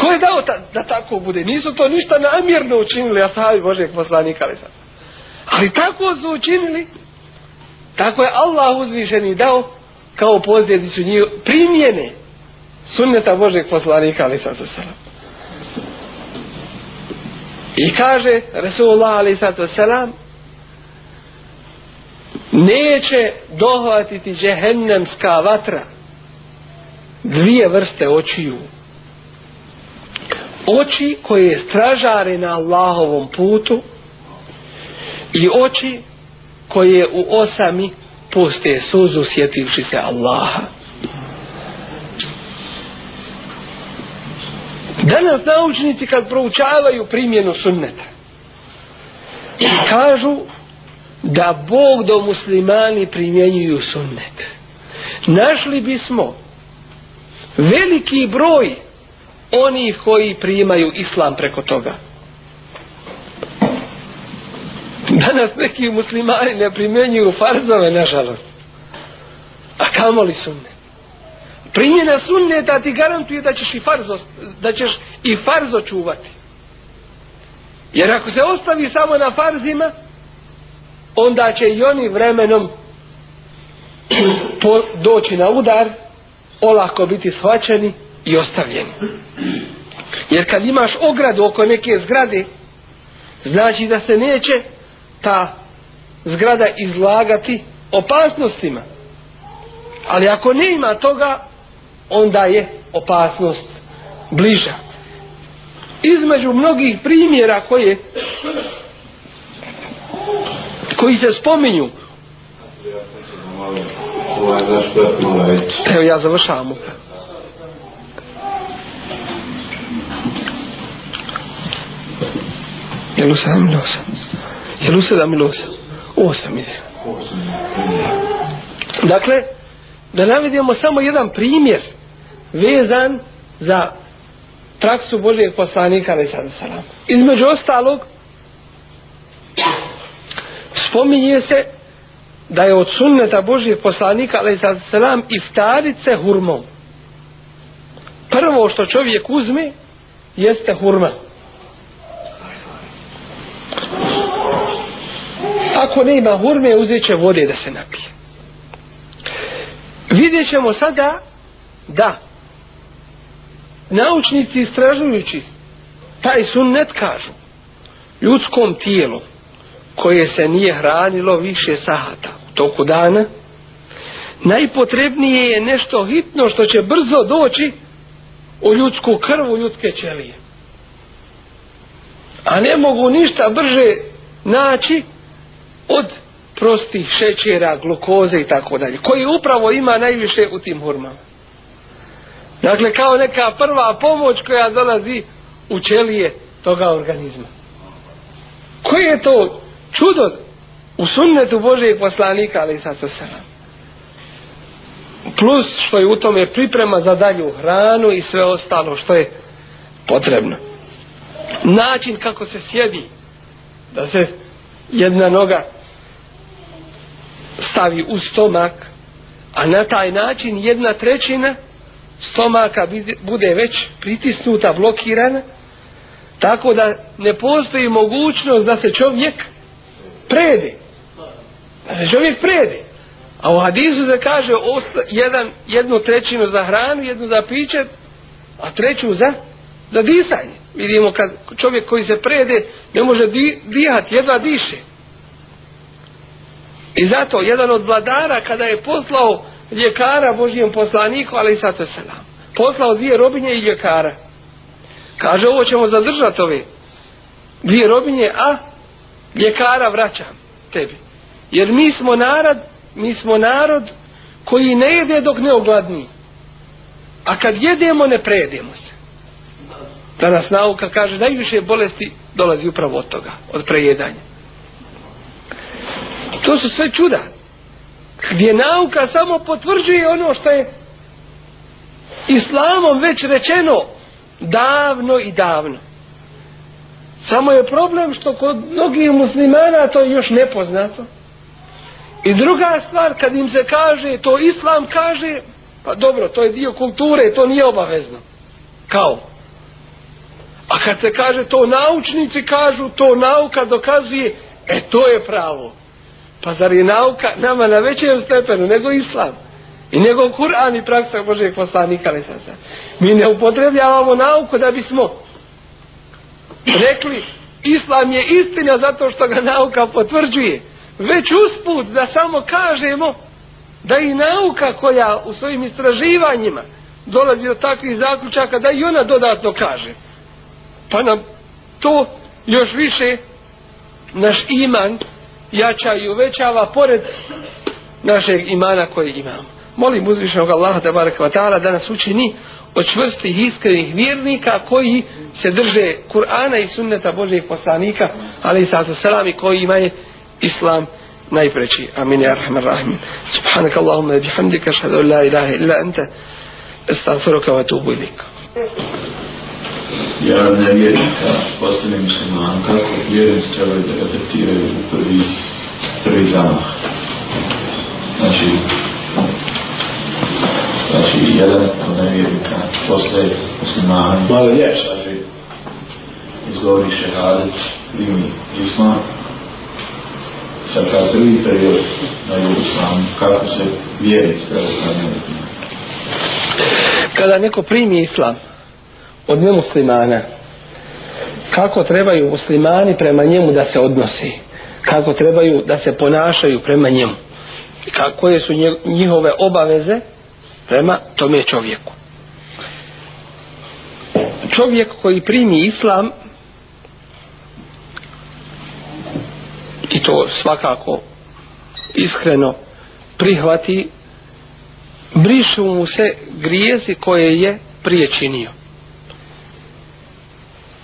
Ko je dao ta, da tako bude? Nisu to ništa namjerno učinili, a sami Božeg poslanika li sad. Ali tako su učinili, tako je Allah uzvišeni dao kao posljedicu njih primjene sunneta Božeg poslanika li sad. I kaže Resulullah alaih sato selam neće dohvatiti džehennemska vatra dvije vrste očiju. Oči koje stražare na Allahovom putu i oči koje u osami puste suzu sjetivši se Allaha. Danas naučnici kad proučavaju primjenu sunneta i kažu da Bog do muslimani primjenjuju sunnet. Našli bismo veliki broj oni koji primaju islam preko toga. Danas neki muslimani ne primjenjuju farzove, nažalost. A kamoli sunnet? primjena sunne da ti garantuje da ćeš i farzo, da ćeš i farzo čuvati. Jer ako se ostavi samo na farzima, onda će i oni vremenom <clears throat> po, doći na udar, olako biti shvaćeni i ostavljeni. Jer kad imaš ogradu oko neke zgrade, znači da se neće ta zgrada izlagati opasnostima. Ali ako ne ima toga, onda je opasnost bliža. Između mnogih primjera koje koji se spominju Evo ja završavam Jel u sedam ili osam? Jel u sedam ili osam? U osam ide. Dakle, da navedemo samo jedan primjer vezan za praksu Božijeg poslanika ali sada salam. Između ostalog spominje se da je od sunneta Božijeg poslanika ali sada salam iftarit se hurmom. Prvo što čovjek uzme jeste hurma. Ako ne ima hurme, uzet će vode da se napije. Vidjet ćemo sada da naučnici istražujući taj sunnet kažu ljudskom tijelu koje se nije hranilo više sahata u toku dana najpotrebnije je nešto hitno što će brzo doći u ljudsku krvu, ljudske ćelije a ne mogu ništa brže naći od prostih šećera, glukoze i tako dalje, koji upravo ima najviše u tim hurmama. Dakle, kao neka prva pomoć koja dolazi u ćelije toga organizma. Koje je to čudo u sunnetu Božeg poslanika, ali sad to se Plus što je u tome priprema za dalju hranu i sve ostalo što je potrebno. Način kako se sjedi, da se jedna noga stavi u stomak, a na taj način jedna trećina stomaka bude već pritisnuta, blokirana, tako da ne postoji mogućnost da se čovjek prede. Da se čovjek prede. A u hadisu se kaže osta, jedan, jednu trećinu za hranu, jednu za piće, a treću za, za disanje. Vidimo kad čovjek koji se prede ne može di, dihati, jedva diše. I zato jedan od vladara kada je poslao ljekara Božijem poslaniku, ali i sato selam. Poslao dvije robinje i ljekara. Kaže, ovo ćemo zadržati ove dvije robinje, a ljekara vraćam tebi. Jer mi smo narod, mi smo narod koji ne jede dok ne ogladni. A kad jedemo, ne prejedemo se. Danas nauka kaže, najviše bolesti dolazi upravo od toga, od prejedanja. To su sve čuda gdje nauka samo potvrđuje ono što je islamom već rečeno davno i davno. Samo je problem što kod mnogih muslimana to je još nepoznato. I druga stvar, kad im se kaže, to islam kaže, pa dobro, to je dio kulture, to nije obavezno. Kao? A kad se kaže, to naučnici kažu, to nauka dokazuje, e to je pravo. Pa zar je nauka nama na većem stepenu nego islam? I nego Kur'an i praksa Božeg poslanika ne sam Mi ne upotrebljavamo nauku da bismo rekli islam je istina zato što ga nauka potvrđuje. Već usput da samo kažemo da i nauka koja u svojim istraživanjima dolazi do takvih zaključaka da i ona dodatno kaže. Pa nam to još više naš iman jača i uvećava pored našeg imana koji imamo. Molim uzvišenog Allaha da barak vatala da nas učini od čvrstih iskrenih vjernika koji se drže Kur'ana i sunneta Božijeg poslanika, ali i sato selam i koji ima je islam najpreći. Amin, ja rahman, rahman. Subhanak Allahumma, bihamdika, šhadu la ilaha illa ente, estafiruka, vatubu ilika ja ne vjerim da postane musliman, kako vjerim se treba da ga tretiraju u prvi, prvi zamah. Znači, znači, jedan ko ne vjerim da postane musliman, malo lječ, znači, izgovori šehadec, primi islam, sad kao prvi period na jugu islamu, kako se vjerim se treba da ne vjerim. Kada neko primi islam, od nemuslimana kako trebaju muslimani prema njemu da se odnosi kako trebaju da se ponašaju prema njemu i koje su njihove obaveze prema tome čovjeku čovjek koji primi islam i to svakako iskreno prihvati brišu mu se grijezi koje je prije činio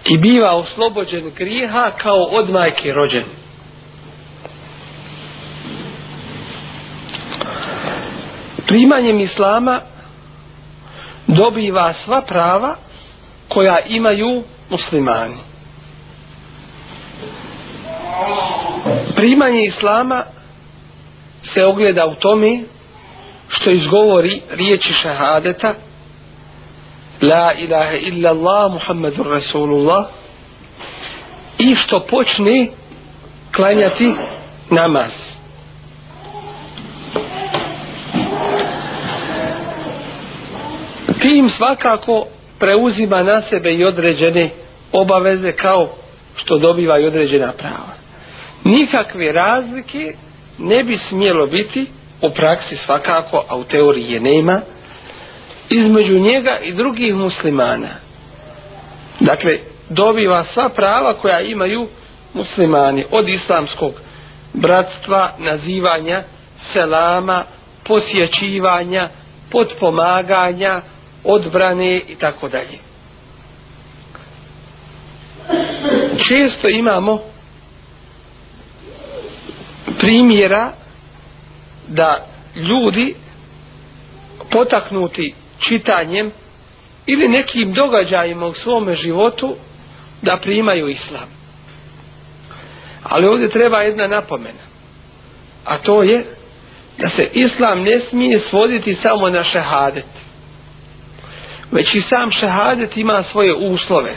i biva oslobođen griha kao od majke rođen. Primanjem islama dobiva sva prava koja imaju muslimani. Primanje islama se ogleda u tome što izgovori riječi šahadeta La ilaha illa Allah Muhammedun Rasulullah i što počne klanjati namaz. Tim svakako preuzima na sebe i određene obaveze kao što dobiva i određena prava. Nikakve razlike ne bi smjelo biti u praksi svakako, a u teoriji je nema, ne između njega i drugih muslimana. Dakle, dobiva sva prava koja imaju muslimani od islamskog bratstva, nazivanja, selama, posjećivanja, potpomaganja, odbrane i tako dalje. Često imamo primjera da ljudi potaknuti čitanjem ili nekim događajima u svome životu da primaju islam. Ali ovdje treba jedna napomena. A to je da se islam ne smije svoditi samo na šehadet. Već i sam šehadet ima svoje uslove.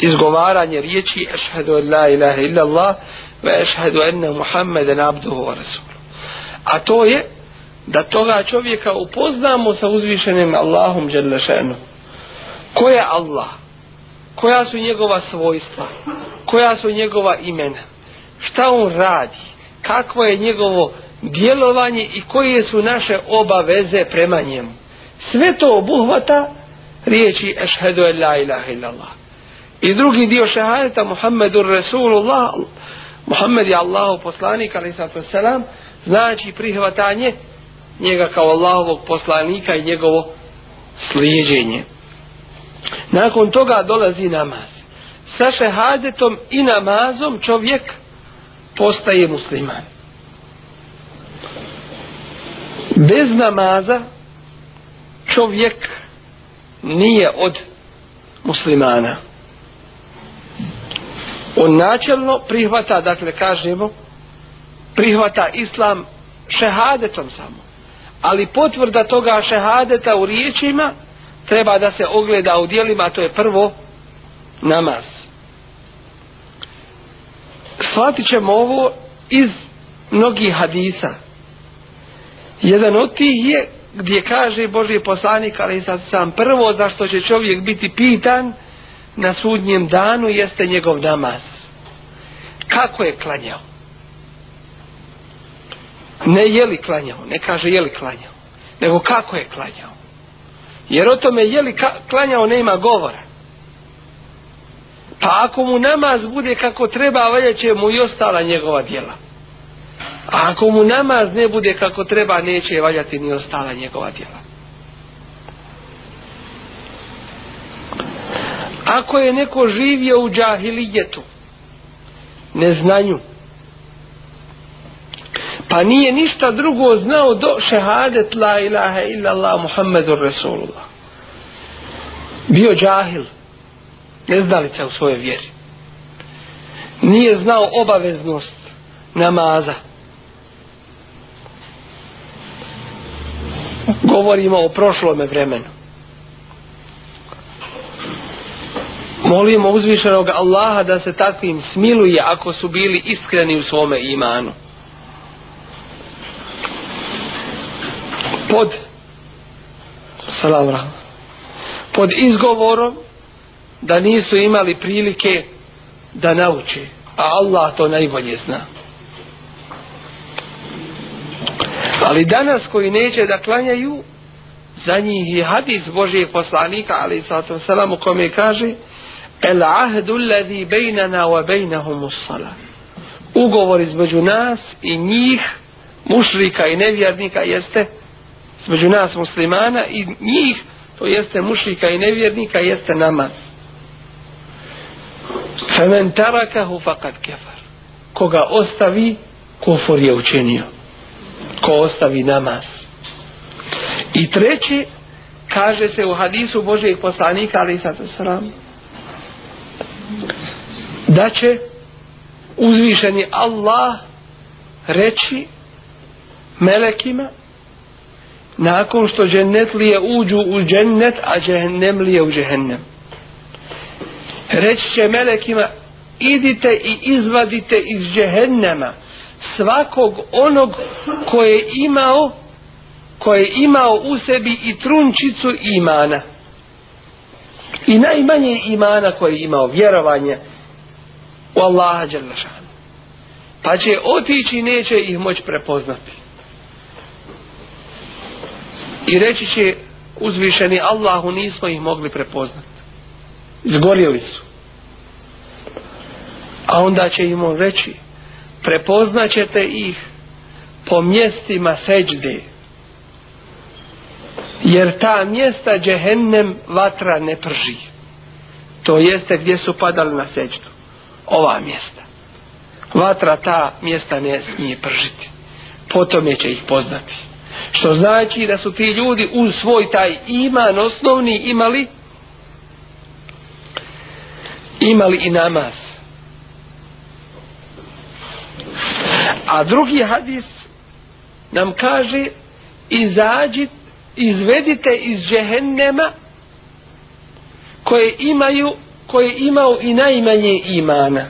Izgovaranje riječi ešhedu en la ilaha illallah ve ešhedu enne muhammeden abduhu wa rasulu. A to je da toga čovjeka upoznamo sa uzvišenim Allahom Đerlešenu. Ko je Allah? Koja su njegova svojstva? Koja su njegova imena? Šta on radi? Kakvo je njegovo djelovanje i koje su naše obaveze prema njemu? Sve to obuhvata riječi Ešhedu en la ilaha illallah. I drugi dio šehajeta Muhammedur Resulullah Muhammed je Allahu poslanik alaihissalatu wasalam znači prihvatanje njega kao Allahovog poslanika i njegovo slijeđenje. Nakon toga dolazi namaz. Sa šehadetom i namazom čovjek postaje musliman. Bez namaza čovjek nije od muslimana. On načelno prihvata, dakle kažemo, prihvata islam šehadetom samo ali potvrda toga šehadeta u riječima treba da se ogleda u dijelima, to je prvo namaz. Shvatit ćemo ovo iz mnogih hadisa. Jedan od tih je gdje kaže Boži poslanik, ali sad sam prvo za što će čovjek biti pitan na sudnjem danu jeste njegov namaz. Kako je klanjao? ne je li klanjao, ne kaže je li klanjao, nego kako je klanjao. Jer o tome je li klanjao nema govora. Pa ako mu namaz bude kako treba, valja će mu i ostala njegova djela. A ako mu namaz ne bude kako treba, neće valjati ni ostala njegova djela. Ako je neko živio u džahilijetu, neznanju, pa nije ništa drugo znao do šehadet la ilaha illa Allah Muhammedu Rasulullah bio džahil ne znalica u svojoj vjeri nije znao obaveznost namaza govorimo o prošlome vremenu molimo uzvišenog Allaha da se takvim smiluje ako su bili iskreni u svome imanu pod salamra pod izgovorom da nisu imali prilike da nauče a Allah to najbolje zna ali danas koji neće da klanjaju za njih je hadis Božije poslanika ali i sato salamu kome kaže el ahdu ladhi bejnana wa bejnahum usala ugovor između nas i njih mušrika i nevjernika jeste između nas muslimana i njih, to jeste mušlika i nevjernika, jeste namaz. Femen tarakahu fakat kefar. Koga ostavi, kofor je učinio. Ko ostavi namaz. I treće, kaže se u hadisu Božijeg poslanika, ali i sada sram, da će uzvišeni Allah reći melekima nakon što džennet lije uđu u džennet, a džehennem lije u džehennem. Reći će melekima, idite i izvadite iz džehennema svakog onog koje je imao koje je imao u sebi i trunčicu imana i najmanje imana koje je imao vjerovanje u Allaha Đerlašanu pa će otići neće ih moći prepoznati I reći će uzvišeni Allahu nismo ih mogli prepoznati. Zgorjeli su. A onda će im on reći prepoznaćete ih po mjestima seđde. Jer ta mjesta džehennem vatra ne prži. To jeste gdje su padali na seđdu. Ova mjesta. Vatra ta mjesta ne smije pržiti. Potom je će ih poznati. Što znači da su ti ljudi u svoj taj iman osnovni imali imali i namaz. A drugi hadis nam kaže izađi, izvedite iz džehennema koje imaju koje imao i najmanje imana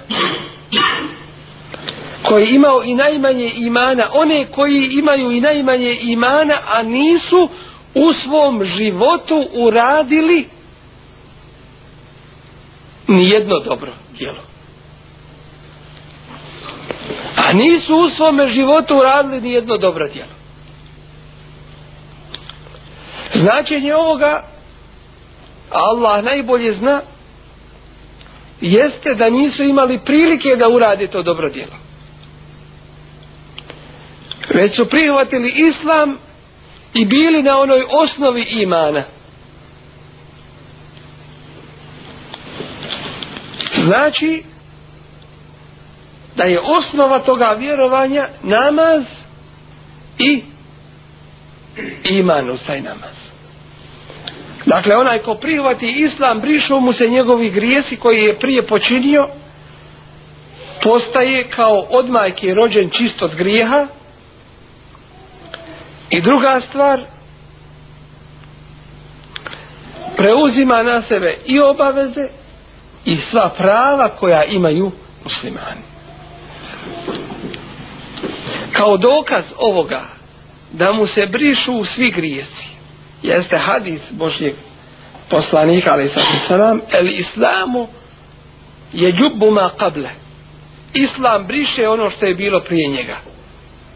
koji je imao i najmanje imana, one koji imaju i najmanje imana, a nisu u svom životu uradili nijedno dobro djelo. A nisu u svome životu uradili nijedno dobro djelo. Značenje ovoga, Allah najbolje zna, jeste da nisu imali prilike da urade to dobro djelo već su prihvatili islam i bili na onoj osnovi imana. Znači da je osnova toga vjerovanja namaz i iman uz taj namaz. Dakle, onaj ko prihvati islam, brišu mu se njegovi grijesi koji je prije počinio, postaje kao odmajke rođen čist od grijeha, I druga stvar, preuzima na sebe i obaveze i sva prava koja imaju muslimani. Kao dokaz ovoga da mu se brišu svi grijesi, jeste hadis Božnjeg poslanika, ali sad nisam el islamu je ljubbu ma kable. Islam briše ono što je bilo prije njega.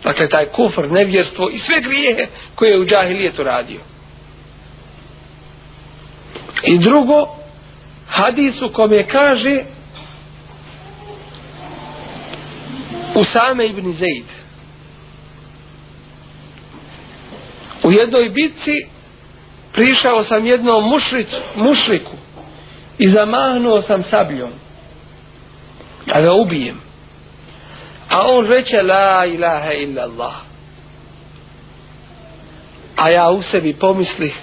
Dakle, taj kufr, nevjerstvo i sve grijehe koje je u džahilijetu radio. I drugo, hadisu kom je kaže Usame ibn Zaid. U jednoj bitci prišao sam jednom mušric, mušriku i zamahnuo sam sabijom da ga ubijem a on reče la ilaha illa Allah a ja u sebi pomislih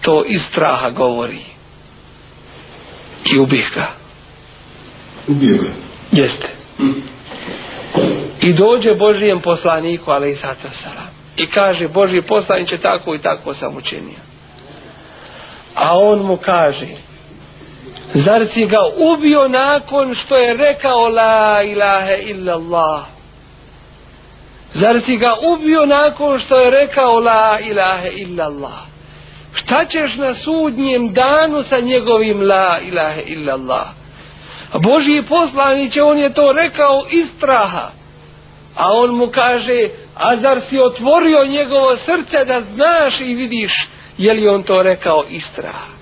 to iz straha govori i ubih ga ubio ga jeste i dođe Božijem poslaniku ali i sata salam i kaže Božji poslanik će tako i tako sam učinio a on mu kaže Zar si ga ubio nakon što je rekao la ilaha illallah? Zar si ga ubio nakon što je rekao la ilaha illallah? Šta ćeš na sudnjem danu sa njegovim la ilaha illallah? Božji poslaniće, on je to rekao iz straha. A on mu kaže, a zar si otvorio njegovo srce da znaš i vidiš je li on to rekao iz straha?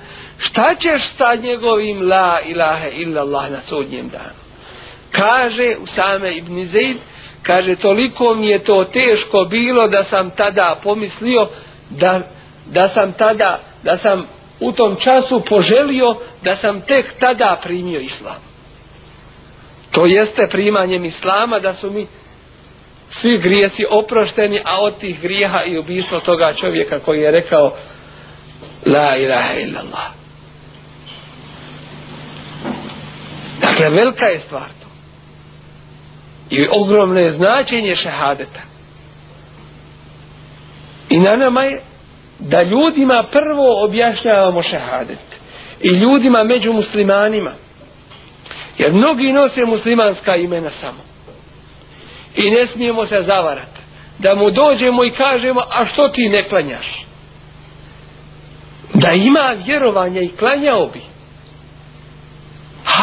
šta ćeš sa njegovim la ilaha illallah na sudnjem danu kaže Usame ibn Zaid kaže toliko mi je to teško bilo da sam tada pomislio da, da sam tada da sam u tom času poželio da sam tek tada primio islam to jeste primanjem islama da su mi svi grijesi oprošteni a od tih grijeha i ubistvo toga čovjeka koji je rekao la ilaha illallah Dakle, velika je stvar to. I ogromno je značenje šehadeta. I na nama je da ljudima prvo objašnjavamo šehadet. I ljudima među muslimanima. Jer mnogi nose muslimanska imena samo. I ne smijemo se zavarati. Da mu dođemo i kažemo, a što ti ne klanjaš? Da ima vjerovanja i klanjao bih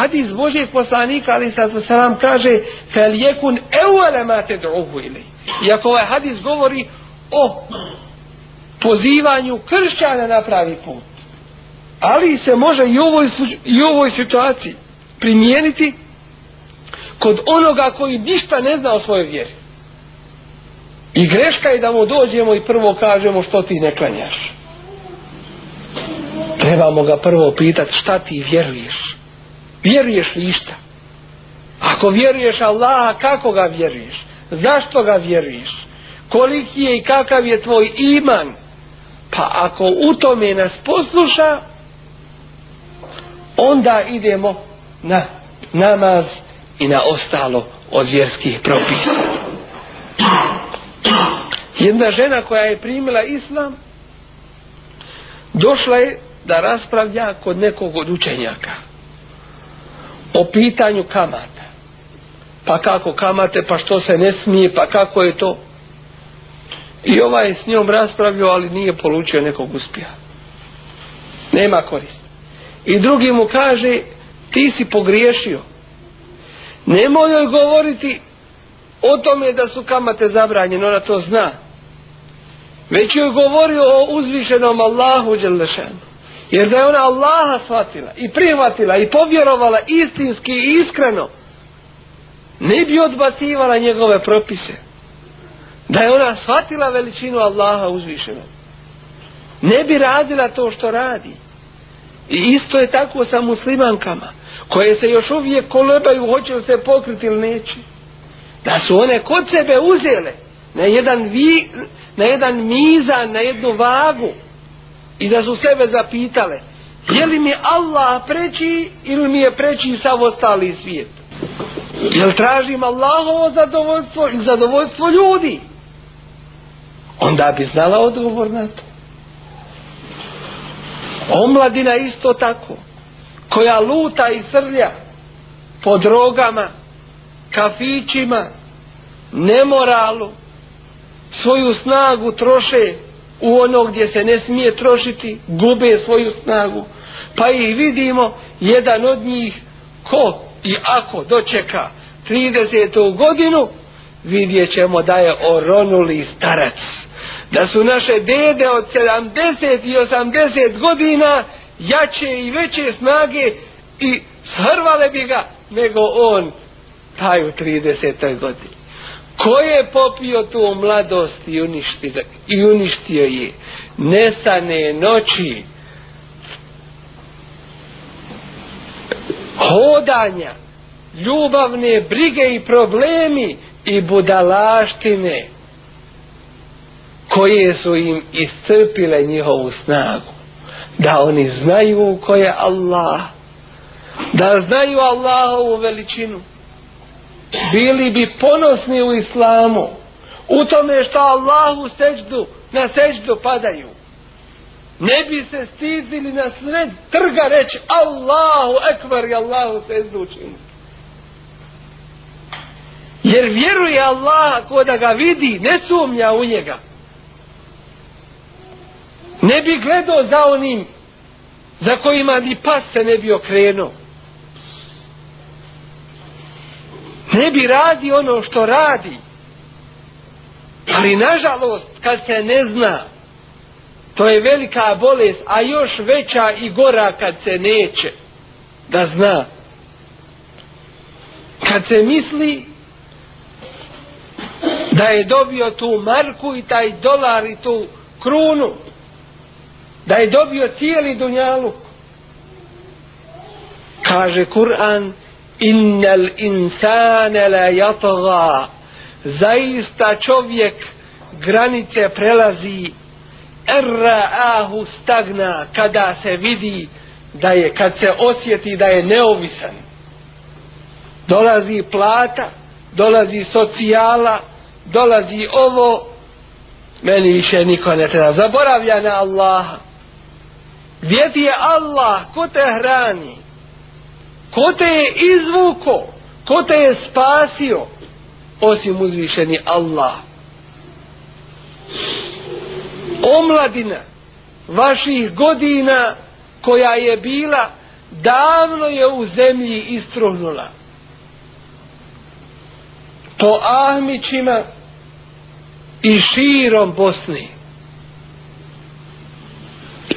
hadis Božijeg poslanika, ali sad se vam kaže, fel jekun evale mate druhu ili. Iako ovaj hadis govori o pozivanju kršćana na pravi put. Ali se može i u ovoj, i u ovoj situaciji primijeniti kod onoga koji ništa ne zna o svojoj vjeri. I greška je da mu dođemo i prvo kažemo što ti ne klanjaš. Trebamo ga prvo pitati šta ti vjeruješ vjeruješ li išta? Ako vjeruješ Allaha, kako ga vjeruješ? Zašto ga vjeruješ? Koliki je i kakav je tvoj iman? Pa ako u tome nas posluša, onda idemo na namaz i na ostalo od vjerskih propisa. Jedna žena koja je primila islam, došla je da raspravlja kod nekog od učenjaka o pitanju kamata. Pa kako kamate, pa što se ne smije, pa kako je to? I ovaj je s njom raspravio, ali nije polučio nekog uspija. Nema korist. I drugi mu kaže, ti si pogriješio. Nemoj joj govoriti o tome da su kamate zabranjene, ona to zna. Već joj govori o uzvišenom Allahu Đelešanu. Jer da je ona Allaha shvatila i prihvatila i povjerovala istinski i iskreno, ne bi odbacivala njegove propise. Da je ona shvatila veličinu Allaha uzvišeno. Ne bi radila to što radi. I isto je tako sa muslimankama, koje se još uvijek kolebaju, hoće li se pokriti ili neće. Da su one kod sebe uzele na jedan, vi, na jedan mizan, na jednu vagu, i da su sebe zapitale je li mi Allah preći ili mi je preći sav ostali svijet jel tražim Allahovo zadovoljstvo i zadovoljstvo ljudi onda bi znala odgovor na to omladina isto tako koja luta i srlja po drogama kafićima nemoralu svoju snagu troše u ono gdje se ne smije trošiti, gube svoju snagu. Pa i vidimo jedan od njih ko i ako dočeka 30. godinu, vidjet ćemo da je oronuli starac. Da su naše dede od 70 i 80 godina jače i veće snage i shrvale bi ga nego on taj u 30. godini. Ko je popio tu mladost i uništio, i uništio je? Nesane noći. Hodanja. Ljubavne brige i problemi. I budalaštine. Koje su im istrpile njihovu snagu. Da oni znaju ko je Allah. Da znaju Allahovu veličinu bili bi ponosni u islamu u tome što Allahu seđdu na seđdu padaju ne bi se stizili na sred trga reći Allahu ekvar i Allahu seđdu učinu jer vjeruje Allah ko da ga vidi ne sumnja u njega ne bi gledao za onim za kojima ni pas se ne bi okrenuo ne bi radi ono što radi. Ali nažalost, kad se ne zna, to je velika bolest, a još veća i gora kad se neće da zna. Kad se misli da je dobio tu marku i taj dolar i tu krunu, da je dobio cijeli dunjaluk, kaže Kur'an, innel insane le jatoga zaista čovjek granice prelazi erra ahu stagna kada se vidi da je, kad se osjeti da je neovisan dolazi plata dolazi socijala dolazi ovo meni više niko ne treba zaboravlja na Allaha gdje ti je Allah ko te hrani ko te je izvuko ko te je spasio osim uzvišeni Allah omladina vaših godina koja je bila davno je u zemlji istruhnula po Ahmićima i širom Bosni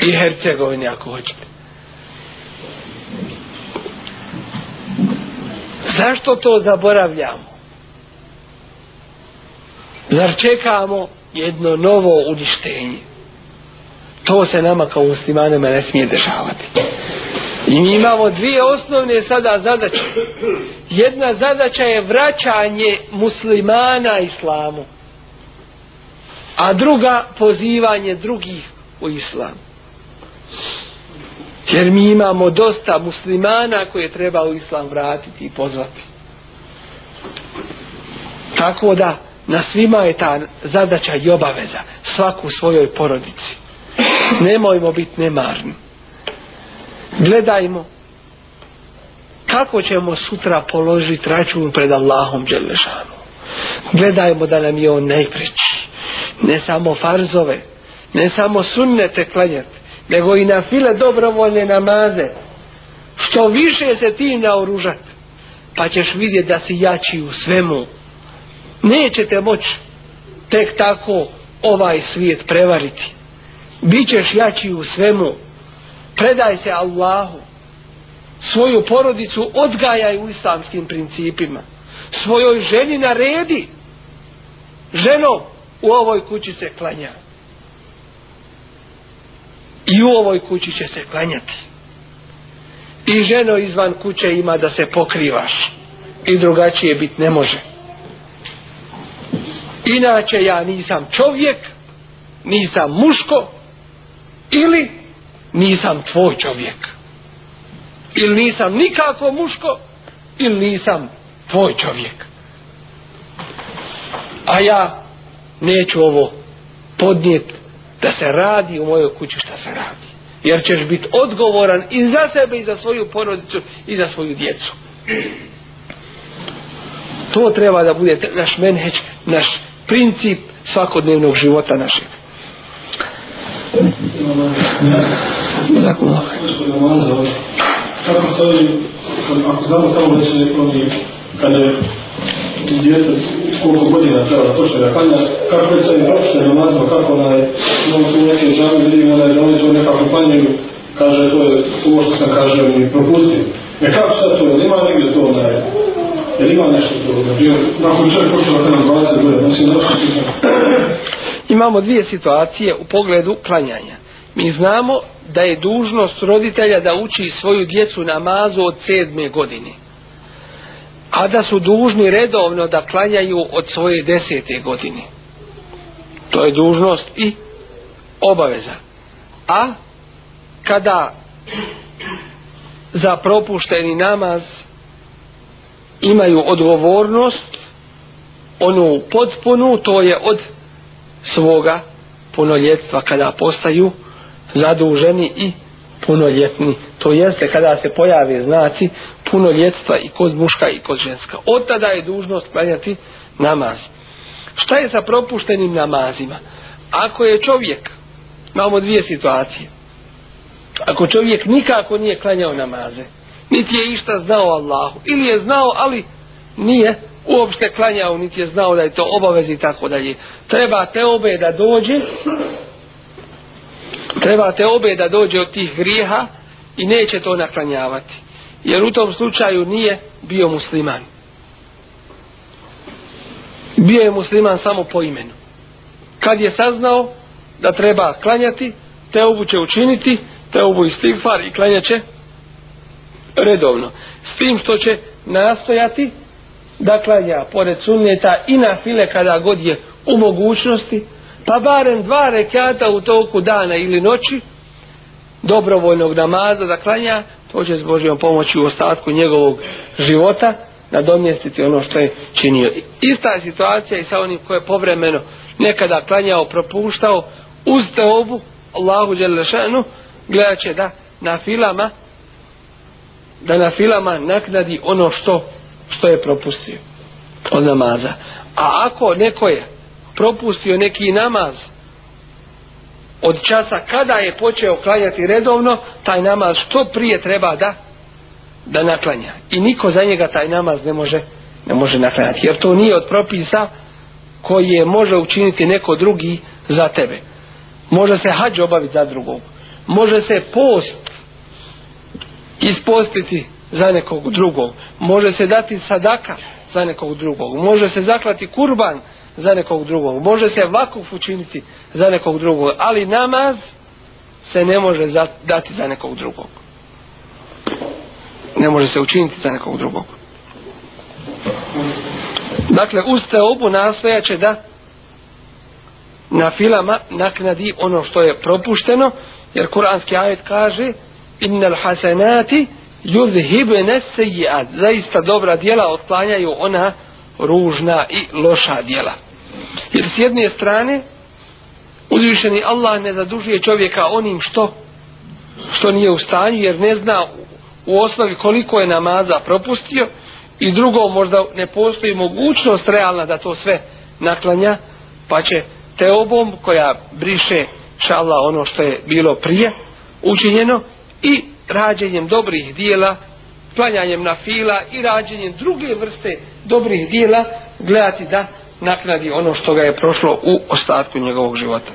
i Hercegovini ako hoćete Zašto to zaboravljamo? Zar čekamo jedno novo uništenje? To se nama kao muslimanima ne smije dešavati. I mi imamo dvije osnovne sada zadaće. Jedna zadaća je vraćanje muslimana islamu. A druga pozivanje drugih u islamu. Jer mi imamo dosta muslimana koje treba u islam vratiti i pozvati. Tako da na svima je ta zadaća i obaveza svaku svojoj porodici. Nemojmo biti nemarni. Gledajmo kako ćemo sutra položiti račun pred Allahom Đelešanu. Gledajmo da nam je on najpreći. Ne samo farzove, ne samo sunnete klanjati, nego i na file dobrovoljne namaze. Što više se ti naoružat, pa ćeš vidjeti da si jači u svemu. Nećete moći tek tako ovaj svijet prevariti. Bićeš jači u svemu. Predaj se Allahu. Svoju porodicu odgajaj u islamskim principima. Svojoj ženi naredi. Ženo, u ovoj kući se klanjaj i u ovoj kući će se klanjati i ženo izvan kuće ima da se pokrivaš i drugačije bit ne može inače ja nisam čovjek nisam muško ili nisam tvoj čovjek ili nisam nikako muško ili nisam tvoj čovjek a ja neću ovo podnijeti da se radi u mojoj kući šta se radi. Jer ćeš biti odgovoran i za sebe i za svoju porodicu i za svoju djecu. To treba da bude naš menheć, naš princip svakodnevnog života našeg. Kako se ovim, ako znamo samo da će neko kada je i djeca koliko godina treba da počne da kanja, kako je sad i ročne namazno, kako onaj, no tu neke žami vidim, onaj, da oni to nekako panjuju, kaže, to je, ovo što sam kažem, i propustio. E kako sad to, jel ima negdje to, onaj, jel ima nešto to, na primjer, nakon čak počela kanja 20 godina, mislim, da što sam... Imamo dvije situacije u pogledu klanjanja. Mi znamo da je dužnost roditelja da uči svoju djecu namazu od sedme godine a da su dužni redovno da klanjaju od svoje desete godine. To je dužnost i obaveza. A kada za propušteni namaz imaju odgovornost, onu potpunu, to je od svoga punoljetstva kada postaju zaduženi i punoljetni. To jeste kada se pojave znaci punoljetstva i kod muška i kod ženska. Od tada je dužnost klanjati namaz. Šta je sa propuštenim namazima? Ako je čovjek, imamo dvije situacije, ako čovjek nikako nije klanjao namaze, niti je išta znao Allahu, ili je znao, ali nije uopšte klanjao, niti je znao da je to obavez i tako dalje. Treba te obe da dođe trebate obe da dođe od tih grijeha i neće to naklanjavati. Jer u tom slučaju nije bio musliman. Bio je musliman samo po imenu. Kad je saznao da treba klanjati, te obu će učiniti, te obu istigfar i klanjaće redovno. S tim što će nastojati da klanja pored sunneta i na file kada god je u mogućnosti, pa barem dva rekata u toku dana ili noći dobrovoljnog namaza da klanja, to će s Božijom pomoći u ostatku njegovog života nadomjestiti ono što je činio. Ista je situacija i sa onim koje je povremeno nekada klanjao, propuštao, uz te obu, Allahu Đelešanu, gledat će da na filama da na filama naknadi ono što što je propustio od namaza. A ako neko je propustio neki namaz od časa kada je počeo klanjati redovno, taj namaz što prije treba da da naklanja. I niko za njega taj namaz ne može, ne može naklanjati. Jer to nije od propisa koji je može učiniti neko drugi za tebe. Može se hađ obaviti za drugog. Može se post ispostiti za nekog drugog. Može se dati sadaka za nekog drugog. Može se zaklati kurban za nekog drugog. Može se vakuf učiniti za nekog drugog, ali namaz se ne može dati za nekog drugog. Ne može se učiniti za nekog drugog. Dakle, uste obu nastojaće da na filama naknadi ono što je propušteno, jer kuranski ajet kaže innal hasanati yuzhibu nas sayyi'at zaista dobra djela otklanjaju ona ružna i loša djela. Jer s jedne strane, uzvišeni Allah ne zadužuje čovjeka onim što što nije u stanju, jer ne zna u osnovi koliko je namaza propustio i drugo, možda ne postoji mogućnost realna da to sve naklanja, pa će te obom koja briše šala ono što je bilo prije učinjeno i rađenjem dobrih dijela, klanjanjem na fila i rađenjem druge vrste dijela, dobrih dijela gledati da nakladi ono što ga je prošlo u ostatku njegovog života.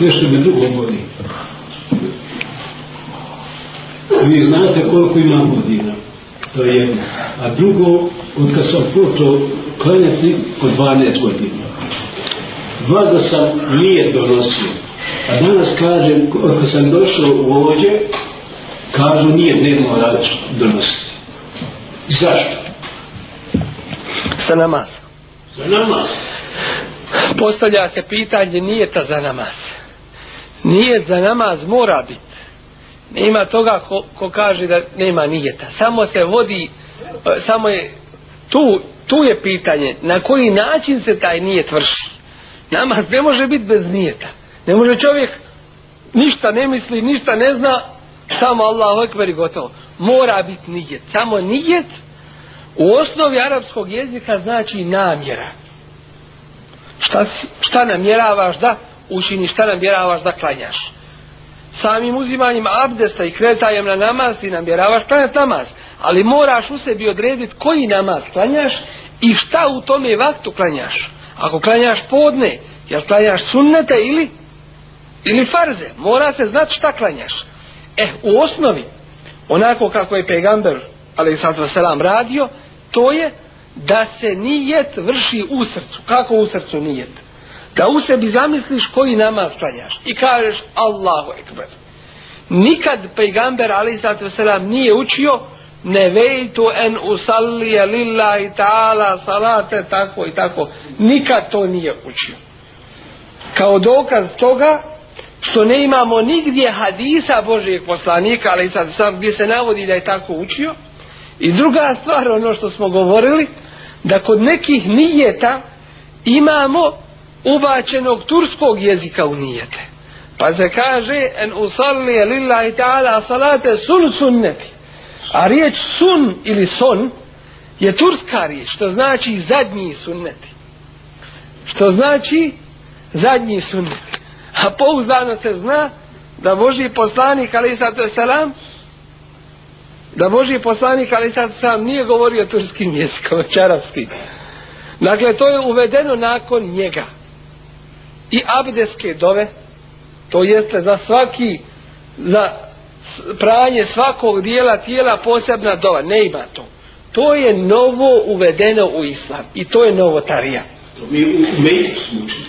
Još mi dugo godi. Vi znate koliko imam godina. To je jedno. A drugo, od kad sam počeo klanjati, od 12 godina. Vada sam nije donosio. A danas kažem, kad sam došao u ovođe, kažu nije nemo radično donosio. Zašto? Za namaz. Za namaz. Postavlja se pitanje nijeta za namaz. Nijet za namaz mora biti. Nema toga ko, ko kaže da nema nijeta. Samo se vodi, e, samo je tu, tu je pitanje na koji način se taj nijet vrši. Namaz ne može biti bez nijeta. Ne može čovjek ništa ne misli, ništa ne zna, samo Allahu ekber i gotovo. Mora biti nijet. Samo nijet u osnovi arapskog jezika znači namjera. Šta, šta namjeravaš da učini, šta namjeravaš da klanjaš. Samim uzimanjem abdesta i kretajem na namaz ti namjeravaš klanjati namaz. Ali moraš u sebi odrediti koji namaz klanjaš i šta u tome vaktu klanjaš. Ako klanjaš podne, jel klanjaš sunnete ili, ili farze, mora se znati šta klanjaš. Eh, u osnovi, onako kako je pegamber, ali sad selam radio, to je da se nijet vrši u srcu. Kako u srcu nijet? Da u sebi zamisliš koji namaz klanjaš i kažeš Allahu Ekber. Nikad pejgamber Ali Isat Veselam nije učio ne vejtu en usallije lillahi ta'ala salate tako i tako. Nikad to nije učio. Kao dokaz toga što ne imamo nigdje hadisa Božijeg poslanika, ali sad sam gdje se navodi da je tako učio. I druga stvar, ono što smo govorili, da kod nekih nijeta imamo ubačenog turskog jezika u nijete. Pa se kaže, en usalli lillahi ta'ala salate sun sunneti. A riječ sun ili son je turska riječ, što znači zadnji sunneti. Što znači zadnji sunneti. A pouzdano se zna da Boži poslanik, ali sada je salam, da Boži poslanik, ali sada sam nije govorio turskim jezikom, <laughs> čarapskim. Dakle, to je uvedeno nakon njega. I abdeske dove, to jeste za svaki, za pranje svakog dijela tijela posebna dova, ne ima to. To je novo uvedeno u islam i to je novotarija.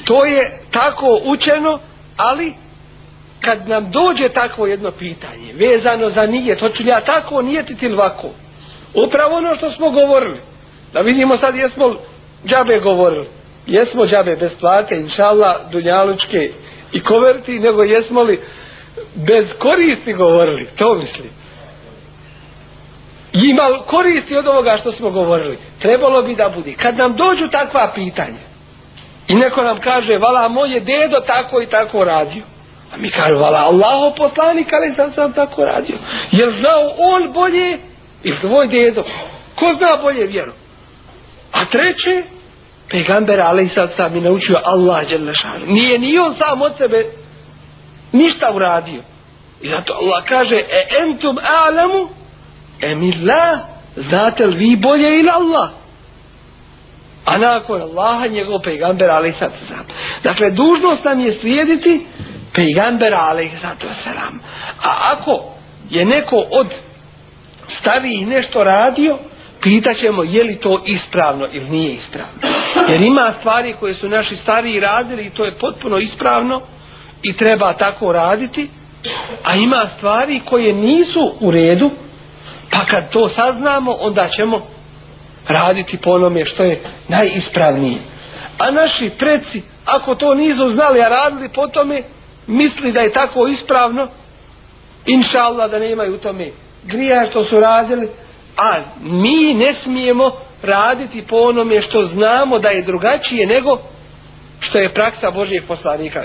To je tako učeno ali kad nam dođe takvo jedno pitanje vezano za nijet, hoću li ja tako nijetiti ili ovako upravo ono što smo govorili da vidimo sad jesmo džabe govorili jesmo džabe bez plate inšala, dunjalučke i koverti nego jesmo li bez koristi govorili to mislim ima koristi od ovoga što smo govorili trebalo bi da budi kad nam dođu takva pitanja I neko nam kaže, vala moj je dedo tako i tako radio. A mi kaže, vala Allaho poslanik, ali sam sam tako radio. Jer znao on bolje i svoj dedo. Ko zna bolje vjeru? A treće, pegamber, ali i sad sam i naučio Allah, Đelešan. Nije ni on sam od sebe ništa uradio. I zato Allah kaže, e entum alamu, emillah, znate li vi bolje ili Allah? a nakon Allaha njegov pejgamber ali sad sam. Dakle, dužnost nam je slijediti pejgambera ali sad sam. A ako je neko od starijih nešto radio, pitaćemo je li to ispravno ili nije ispravno. Jer ima stvari koje su naši stariji radili i to je potpuno ispravno i treba tako raditi, a ima stvari koje nisu u redu, pa kad to saznamo, onda ćemo raditi po onome što je najispravnije. A naši preci, ako to nizu znali, a radili po tome, misli da je tako ispravno, inša Allah da ne imaju u tome grija što su radili, a mi ne smijemo raditi po onome što znamo da je drugačije nego što je praksa Božijeg poslanika.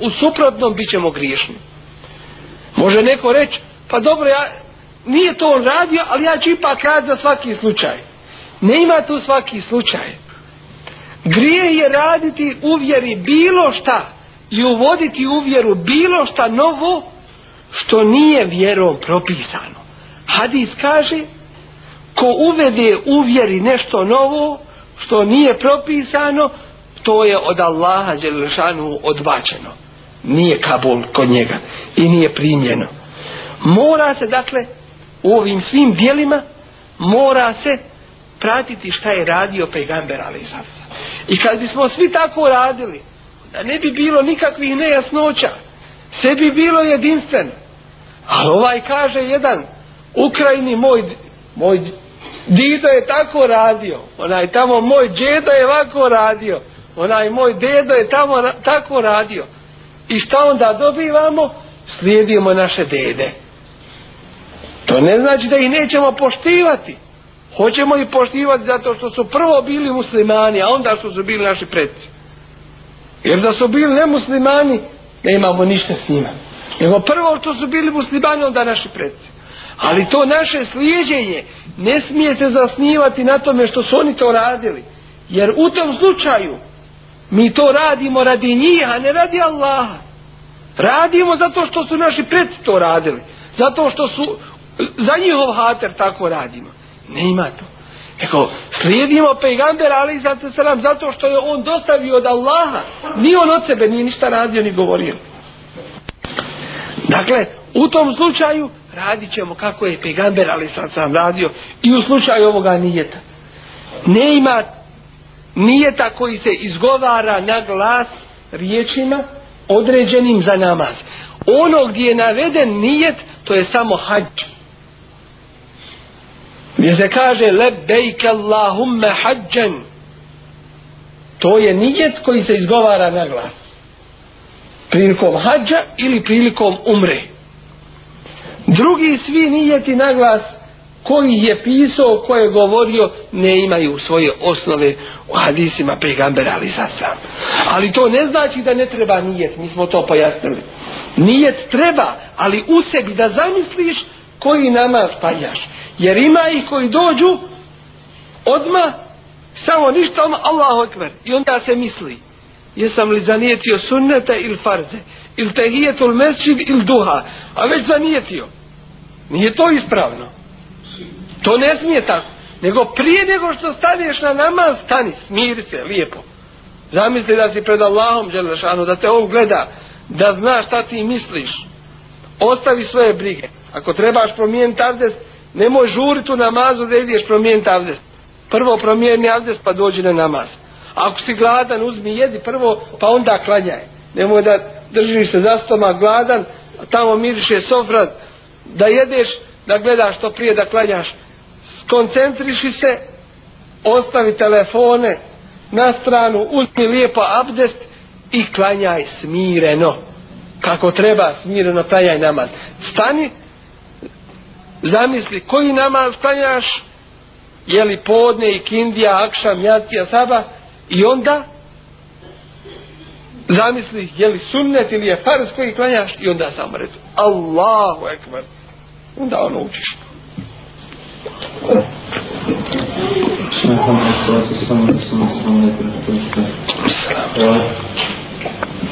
U suprotnom bit ćemo griješni. Može neko reći, pa dobro, ja, nije to on radio, ali ja ću ipak rad za svaki slučaj. Ne ima tu svaki slučaj. Grije je raditi u vjeri bilo šta i uvoditi u vjeru bilo šta novo što nije vjerom propisano. Hadis kaže ko uvede u vjeri nešto novo što nije propisano to je od Allaha Đelešanu odbačeno. Nije kabul kod njega i nije primljeno. Mora se dakle u ovim svim dijelima mora se pratiti šta je radio pejgamber Alisavca. I kad bismo svi tako radili, da ne bi bilo nikakvih nejasnoća, sve bi bilo jedinstveno. Ali ovaj kaže jedan, Ukrajini moj, moj dido je tako radio, onaj tamo moj džedo je ovako radio, onaj moj dedo je tamo ra tako radio. I šta onda dobivamo? Slijedimo naše dede. To ne znači da ih nećemo poštivati. Hoćemo ih poštivati zato što su prvo bili muslimani, a onda što su bili naši predci. Jer da su bili nemuslimani, ne imamo ništa s njima. Nego prvo što su bili muslimani, onda naši predci. Ali to naše slijeđenje ne smije se zasnivati na tome što su oni to radili. Jer u tom slučaju mi to radimo radi njih, a ne radi Allaha. Radimo zato što su naši predci to radili. Zato što su za njihov hater tako radimo. Ne ima to. Eko, slijedimo pejgambera, ali zato, salam, zato što je on dostavio od Allaha. Ni on od sebe nije ništa radio ni govorio. Dakle, u tom slučaju radit ćemo kako je pegamber ali sad sam radio i u slučaju ovoga nijeta. Ne ima nijeta koji se izgovara na glas riječima određenim za namaz. Ono gdje je naveden nijet, to je samo hađ gdje se kaže lebejke Allahumme hađen to je nijet koji se izgovara na glas prilikom hađa ili prilikom umre drugi svi nijeti na glas koji je pisao koji je govorio ne imaju svoje osnove u hadisima pejgambera ali za sam ali to ne znači da ne treba nijet mi smo to pojasnili nijet treba ali u sebi da zamisliš koji namaz paljaš Jer ima ih koji dođu odma samo ništa, odmah Allahu Ekber. I onda se misli, jesam li zanijetio sunnete ili farze, ili tehijetul mesčid ili duha, a već zanijetio. Nije to ispravno. To ne smije tako. Nego prije nego što staneš na namaz, stani, smiri se, lijepo. Zamisli da si pred Allahom, Đelešanu, da te on gleda, da zna šta ti misliš. Ostavi svoje brige. Ako trebaš promijeniti abdest, Nemoj žuriti u namazu da ideš promijeniti avdest. Prvo promijeni avdest pa dođi na namaz. Ako si gladan, uzmi jedi prvo, pa onda klanjaj. Nemoj da držiš se za stomak gladan, tamo miriše sofrat, da jedeš, da gledaš to prije, da klanjaš. Skoncentriši se, ostavi telefone na stranu, uzmi lijepo abdest i klanjaj smireno. Kako treba smireno klanjaj namaz. Stani, zamisli koji namaz klanjaš je li podne i kindija akšam, jacija, saba i onda zamisli je li sunnet ili je fars koji klanjaš i onda samo reći Allahu ekber onda ono učiš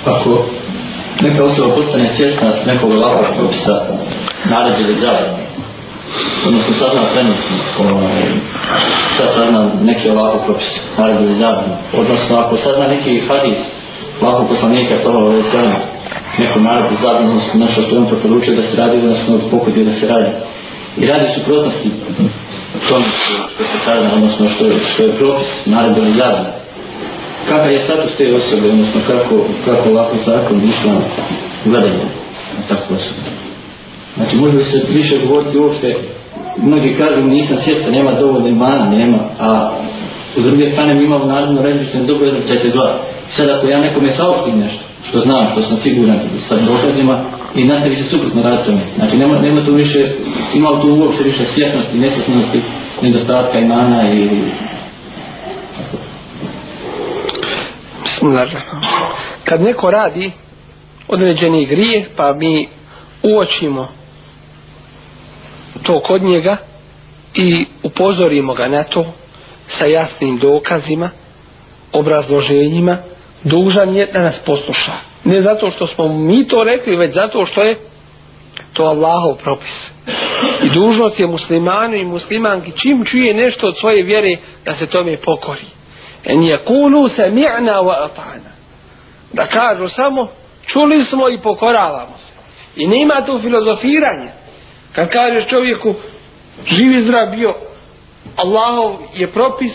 Ako neka osoba postane svjesna nekog lakog propisa, naređe li zabranje, odnosno sad nam prenosi, ovaj, sad sad nam neki ovako propis, naredi ili zabudno, odnosno ako sad nam neki hadis, ovako poslanika sa ovo ovaj strana, neko naredi zabudno, našo što je on preporučio da se radi, odnosno od pokudio da se radi, i radi u suprotnosti tom što se sad, odnosno što je, što je propis, naredi ili zabudno, Kakav je status te osobe, odnosno kako, kako lako zakon išla gledanje takvu osobu? Znači može se više govoriti uopšte, mnogi kažu nisam svjetka, nema dovoljno imana, nema, a u druge strane mi imamo narodno redbi sam dobro jedan stajte dva. Sad ako ja nekome saopštim nešto, što znam, što sam siguran sa dokazima, i nastavi se suprotno raditi tome. Znači nema, nema tu više, ima tu uopšte više svjetnosti, nesvjetnosti, nedostatka imana i... Bismillahirrahmanirrahim. Kad neko radi određeni grije, pa mi uočimo to kod njega i upozorimo ga na to sa jasnim dokazima, obrazloženjima, dužan je da nas posluša. Ne zato što smo mi to rekli, već zato što je to Allahov propis. I dužnost je muslimanu i muslimanki čim čuje nešto od svoje vjere da se tome pokori. En je kunu se mi'na wa atana. Da kažu samo čuli smo i pokoravamo se. I nema tu filozofiranje. Kad kažeš čovjeku živi zdrav bio Allahov je propis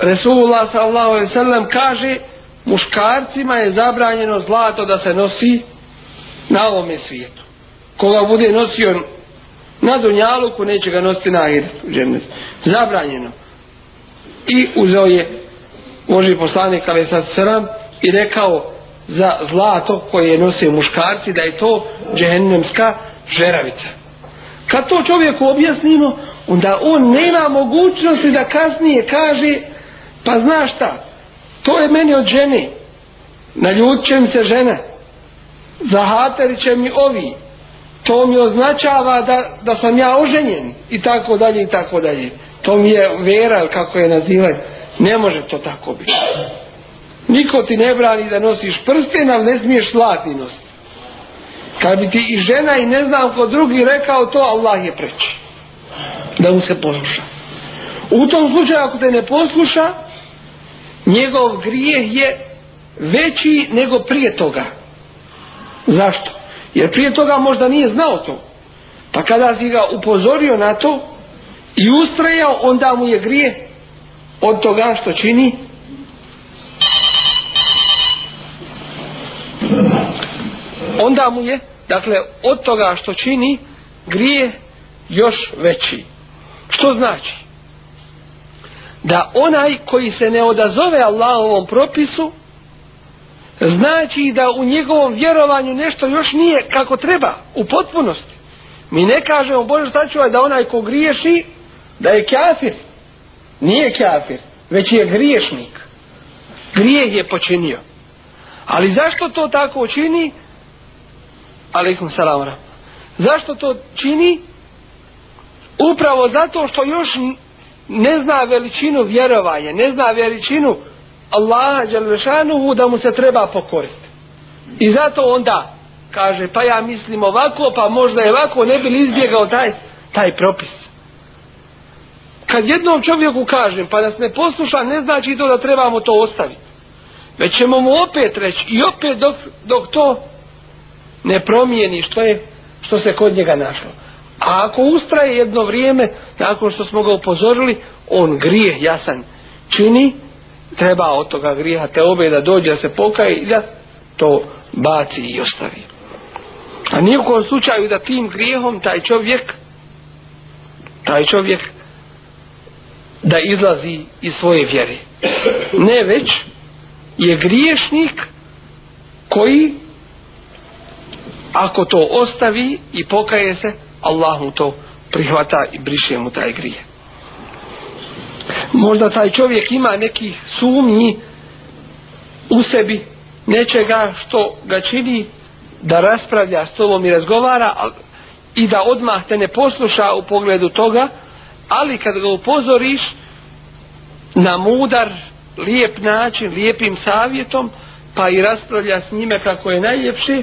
Resulullah sallallahu alejhi ve sellem kaže muškarcima je zabranjeno zlato da se nosi na ovome svijetu. Koga bude nosio na dunjaluku neće ga nositi na ahiret Zabranjeno. I uzeo je Boži poslanik ali sad sram i rekao za zlato koje nose muškarci da je to džehennemska žeravica. Kad to čovjeku objasnimo, onda on nema mogućnosti da kasnije kaže, pa znaš šta, to je meni od žene, naljut će mi se žena, zahaterit će mi ovi, to mi označava da, da sam ja oženjen, i tako dalje, i tako dalje. To mi je vera, kako je nazivaj, ne može to tako biti. Niko ti ne brani da nosiš prsten, ali ne smiješ zlatni nositi. Kad bi ti i žena i ne znam ko drugi rekao to, Allah je preći. Da mu se posluša. U tom slučaju ako te ne posluša, njegov grijeh je veći nego prije toga. Zašto? Jer prije toga možda nije znao to. Pa kada si ga upozorio na to i ustrajao, onda mu je grijeh od toga što čini onda mu je, dakle, od toga što čini, grije još veći. Što znači? Da onaj koji se ne odazove Allahovom propisu, znači da u njegovom vjerovanju nešto još nije kako treba, u potpunosti. Mi ne kažemo, Bože, šta ću ovaj, da onaj ko griješi, da je kafir. Nije kafir, već je griješnik. Grijeh je počinio. Ali zašto to tako čini? Zašto? alaikum salam zašto to čini upravo zato što još ne zna veličinu vjerovanja ne zna veličinu Allaha Đalešanuhu da mu se treba pokoristiti i zato onda kaže pa ja mislim ovako pa možda je ovako ne bi li izbjegao taj, taj propis kad jednom čovjeku kažem pa nas ne posluša ne znači to da trebamo to ostaviti već ćemo mu opet reći i opet dok, dok to ne promijeni što je što se kod njega našlo. A ako ustraje jedno vrijeme, nakon što smo ga upozorili, on grije, jasan, čini, treba od toga grija te obe da dođe, da se pokaje i da to baci i ostavi. A nijekom slučaju da tim grijehom taj čovjek, taj čovjek, da izlazi iz svoje vjere. Ne već je griješnik koji ako to ostavi i pokaje se, Allah mu to prihvata i briše mu taj grije. Možda taj čovjek ima neki sumnji u sebi nečega što ga čini da raspravlja s tobom i razgovara i da odmah te ne posluša u pogledu toga, ali kad ga upozoriš na mudar, lijep način, lijepim savjetom, pa i raspravlja s njime kako je najljepše,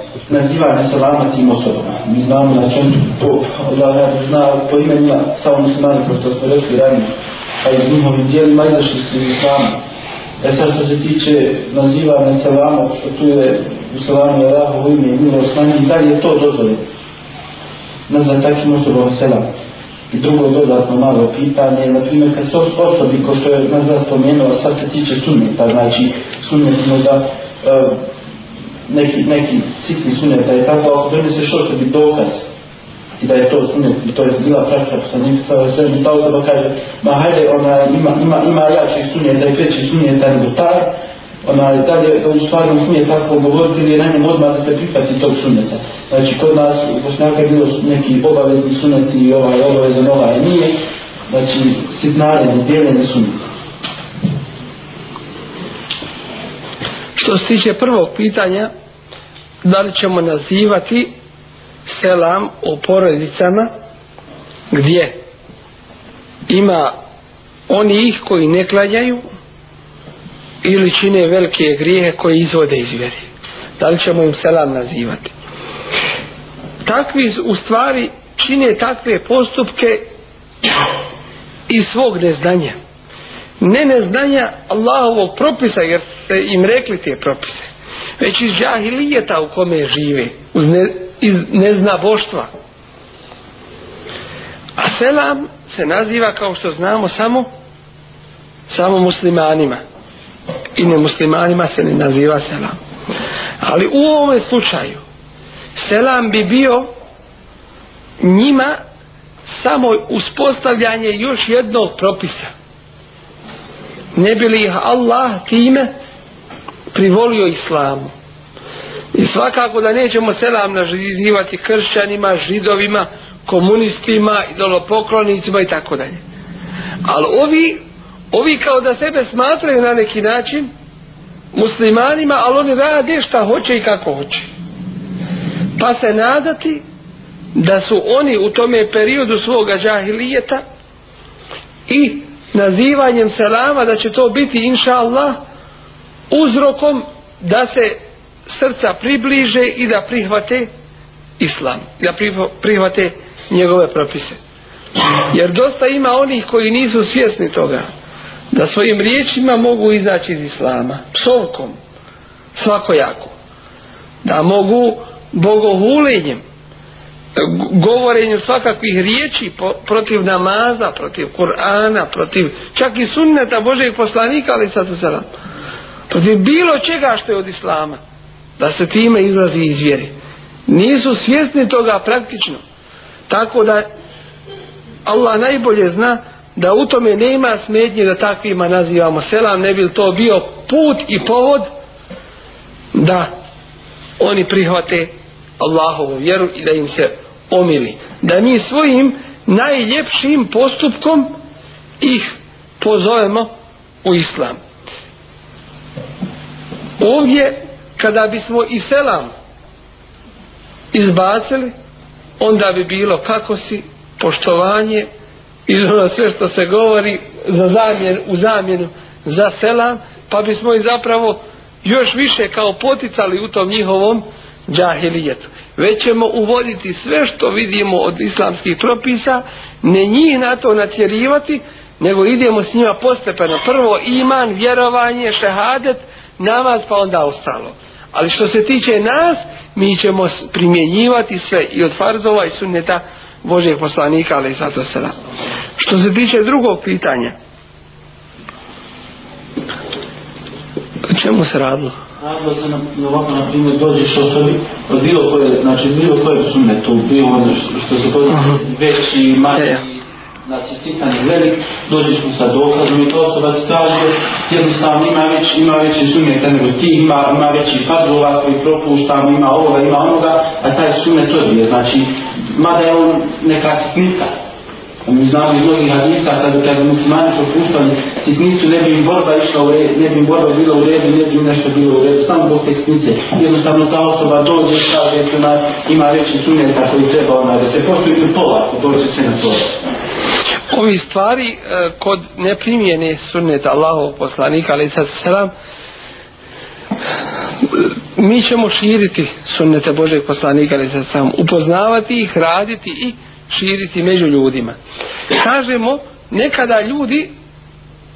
naziva nesalama tim osobama. Mi znamo na čemu to, da ja zna po imenima samo muslimani, pošto smo rekli ranije, a i njihovim dijelima izašli su iz islama. E sad što se tiče naziva nesalama, što tu je u salamu je raho u ime i milost, na njih da je to dozvoljeno. Nazva takim osobom selam. I drugo dodatno malo pitanje, na primjer kad se osobi, ko što je nazva spomenula, sad se tiče sunnjeta, znači sunnjet smo da uh, e, neki, neki sitni sunet, da je tako, ako to se što će biti dokaz i da je to sunet, i to je bila praktika sa njim sa sebi, ta osoba kaže, ma hajde, ona ima, ima, ima jači sunet, da je veći sunet, da je taj, ona je dalje, to u stvari ne smije tako govoriti, jer najmanje odmah da se prihvati tog suneta. Znači, kod nas, u Bosnjaka je bilo neki obavezni sunet i ovaj obavezan, ovaj nije, znači, sitnarenje, dijeljenje suneta. Što se tiče prvog pitanja, da li ćemo nazivati selam u porodicama gdje ima oni ih koji ne klanjaju ili čine velike grijehe koje izvode iz vjeri. Da li ćemo im selam nazivati? Takvi u stvari čine takve postupke iz svog neznanja. Ne neznanja Allahovog propisa jer ste im rekli te propise već iz džahilijeta u kome žive uz ne, iz nezna boštva a selam se naziva kao što znamo samo samo muslimanima i ne muslimanima se ne naziva selam ali u ovome slučaju selam bi bio njima samo uspostavljanje još jednog propisa ne bi li ih Allah time privolio islamu. I svakako da nećemo selam nažizivati kršćanima, židovima, komunistima, idolopoklonicima i tako dalje. Ali ovi, ovi kao da sebe smatraju na neki način muslimanima, ali oni rade šta hoće i kako hoće. Pa se nadati da su oni u tome periodu svoga džahilijeta i nazivanjem selama da će to biti inša Allah, uzrokom da se srca približe i da prihvate islam, da prihvate njegove propise. Jer dosta ima onih koji nisu svjesni toga da svojim riječima mogu izaći iz islama, psovkom, svakojako. Da mogu bogohulenjem, govorenjem svakakvih riječi protiv namaza, protiv Kur'ana, protiv čak i sunneta Božeg poslanika, ali sad to se nam protiv bilo čega što je od islama da se time izrazi iz vjere nisu svjesni toga praktično tako da Allah najbolje zna da u tome nema smetnje da takvima nazivamo selam ne bi to bio put i povod da oni prihvate Allahovu vjeru i da im se omili da mi svojim najljepšim postupkom ih pozovemo u islamu ovdje kada bismo i selam izbacili onda bi bilo kako si poštovanje i ono sve što se govori za zamjen, u zamjenu za selam pa bismo i zapravo još više kao poticali u tom njihovom džahilijetu. Već ćemo uvoditi sve što vidimo od islamskih propisa, ne njih na to natjerivati, nego idemo s njima postepeno. Prvo iman, vjerovanje, šehadet, namaz pa onda ostalo. Ali što se tiče nas, mi ćemo primjenjivati sve i od farzova i sunneta Božijeg poslanika, ali i sato sada. Što se tiče drugog pitanja, o čemu se radilo? Radilo se na, ovako, na primjer, dođeš osobi, bilo koje, znači, bilo koje sunnetu, bilo ono što, što se pozna, uh -huh. veći, manji, znači sitan je velik, dođe smo sa dokazom i to osoba se traže, jednostavno ima već, ima već sumjeta nego ti, ima, ima već i padova koji propuštamo, ima ovoga, ima onoga, a taj sumjet odbije, znači, mada je on neka sitnica, Mi znamo iz mnogih hadisa, kada kad bi muslimani propuštali sitnicu, ne bi im borba išla u red, ne bi im borba bila u redu, ne bi im nešto bilo u redu, samo zbog te sitnice. Jednostavno ta osoba dođe i kaže, ima veći sumjer kako i treba ona, da se poštuju i polako, dođe se na svoje ovi stvari e, kod neprimjene sunneta Allahov poslanika ali sad selam mi ćemo širiti sunnete Božeg poslanika ali sad selam upoznavati ih, raditi i širiti među ljudima kažemo nekada ljudi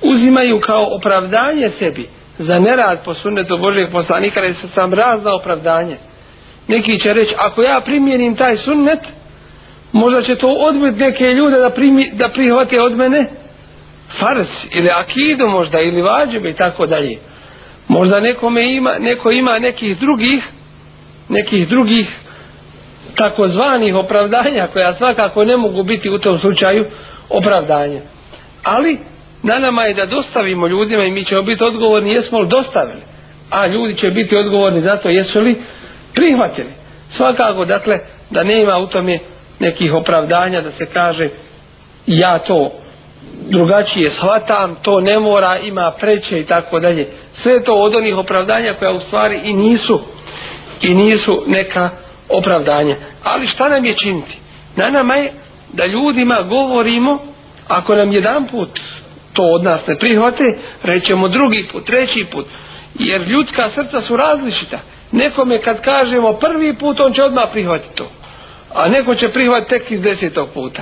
uzimaju kao opravdanje sebi za nerad po sunnetu Božeg poslanika ali sad sam razna opravdanje neki će reći ako ja primjenim taj sunnet možda će to odbiti neke ljude da, primi, da prihvate od mene fars ili akidu možda ili vađebe i tako dalje možda nekome ima, neko ima nekih drugih nekih drugih takozvanih opravdanja koja svakako ne mogu biti u tom slučaju opravdanje ali na nama je da dostavimo ljudima i mi ćemo biti odgovorni jesmo li dostavili a ljudi će biti odgovorni zato jesu li prihvatili svakako dakle da ne ima u tome nekih opravdanja da se kaže ja to drugačije shvatam, to ne mora, ima preće i tako dalje. Sve to od onih opravdanja koja u stvari i nisu i nisu neka opravdanja. Ali šta nam je činiti? Na nama je da ljudima govorimo, ako nam jedan put to od nas ne prihvate, rećemo drugi put, treći put. Jer ljudska srca su različita. Nekome kad kažemo prvi put, on će odmah prihvatiti to a neko će prihvat tek iz desetog puta.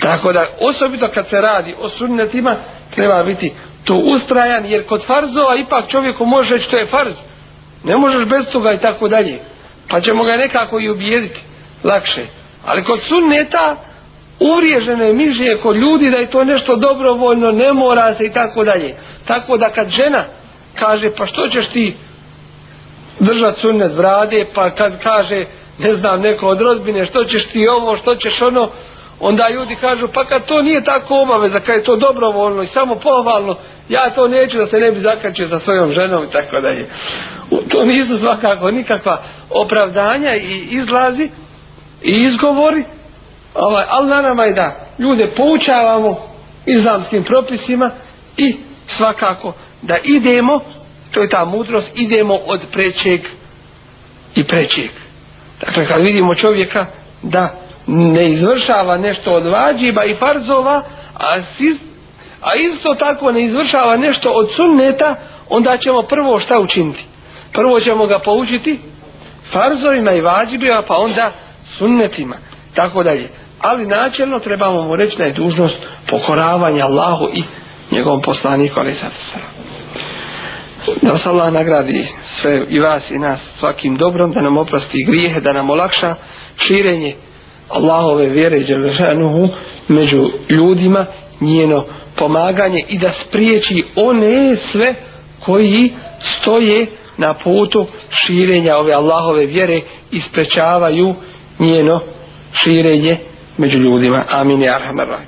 Tako da, osobito kad se radi o sunnetima, treba biti to ustrajan, jer kod farzova ipak čovjeku može reći to je farz. Ne možeš bez toga i tako dalje. Pa ćemo ga nekako i ubijediti lakše. Ali kod sunneta uvriježeno je mižnije kod ljudi da je to nešto dobrovoljno, ne mora se i tako dalje. Tako da kad žena kaže pa što ćeš ti držati sunnet brade, pa kad kaže ne znam, neko od rodbine, što ćeš ti ovo, što ćeš ono, onda ljudi kažu, pa kad to nije tako obaveza, kad je to dobrovoljno i samo pohvalno, ja to neću da se ne bi zakačio sa svojom ženom i tako dalje. To nisu svakako nikakva opravdanja i izlazi i izgovori, ovaj, ali na nama je da ljude poučavamo islamskim propisima i svakako da idemo, to je ta mudrost, idemo od prečeg i prečeg. Dakle, kad vidimo čovjeka da ne izvršava nešto od vađiba i farzova, a, a isto tako ne izvršava nešto od sunneta, onda ćemo prvo šta učiniti? Prvo ćemo ga poučiti farzovima i vađibima, pa onda sunnetima, tako dalje. Ali načelno trebamo mu reći na je dužnost pokoravanja Allahu i njegovom poslaniku, ali sad sam. Da vas Allah nagradi sve i vas i nas svakim dobrom, da nam oprosti grijehe, da nam olakša širenje Allahove vjere i dželžanuhu među ljudima, njeno pomaganje i da spriječi one sve koji stoje na putu širenja ove Allahove vjere i sprečavaju njeno širenje među ljudima. Amin i arhamar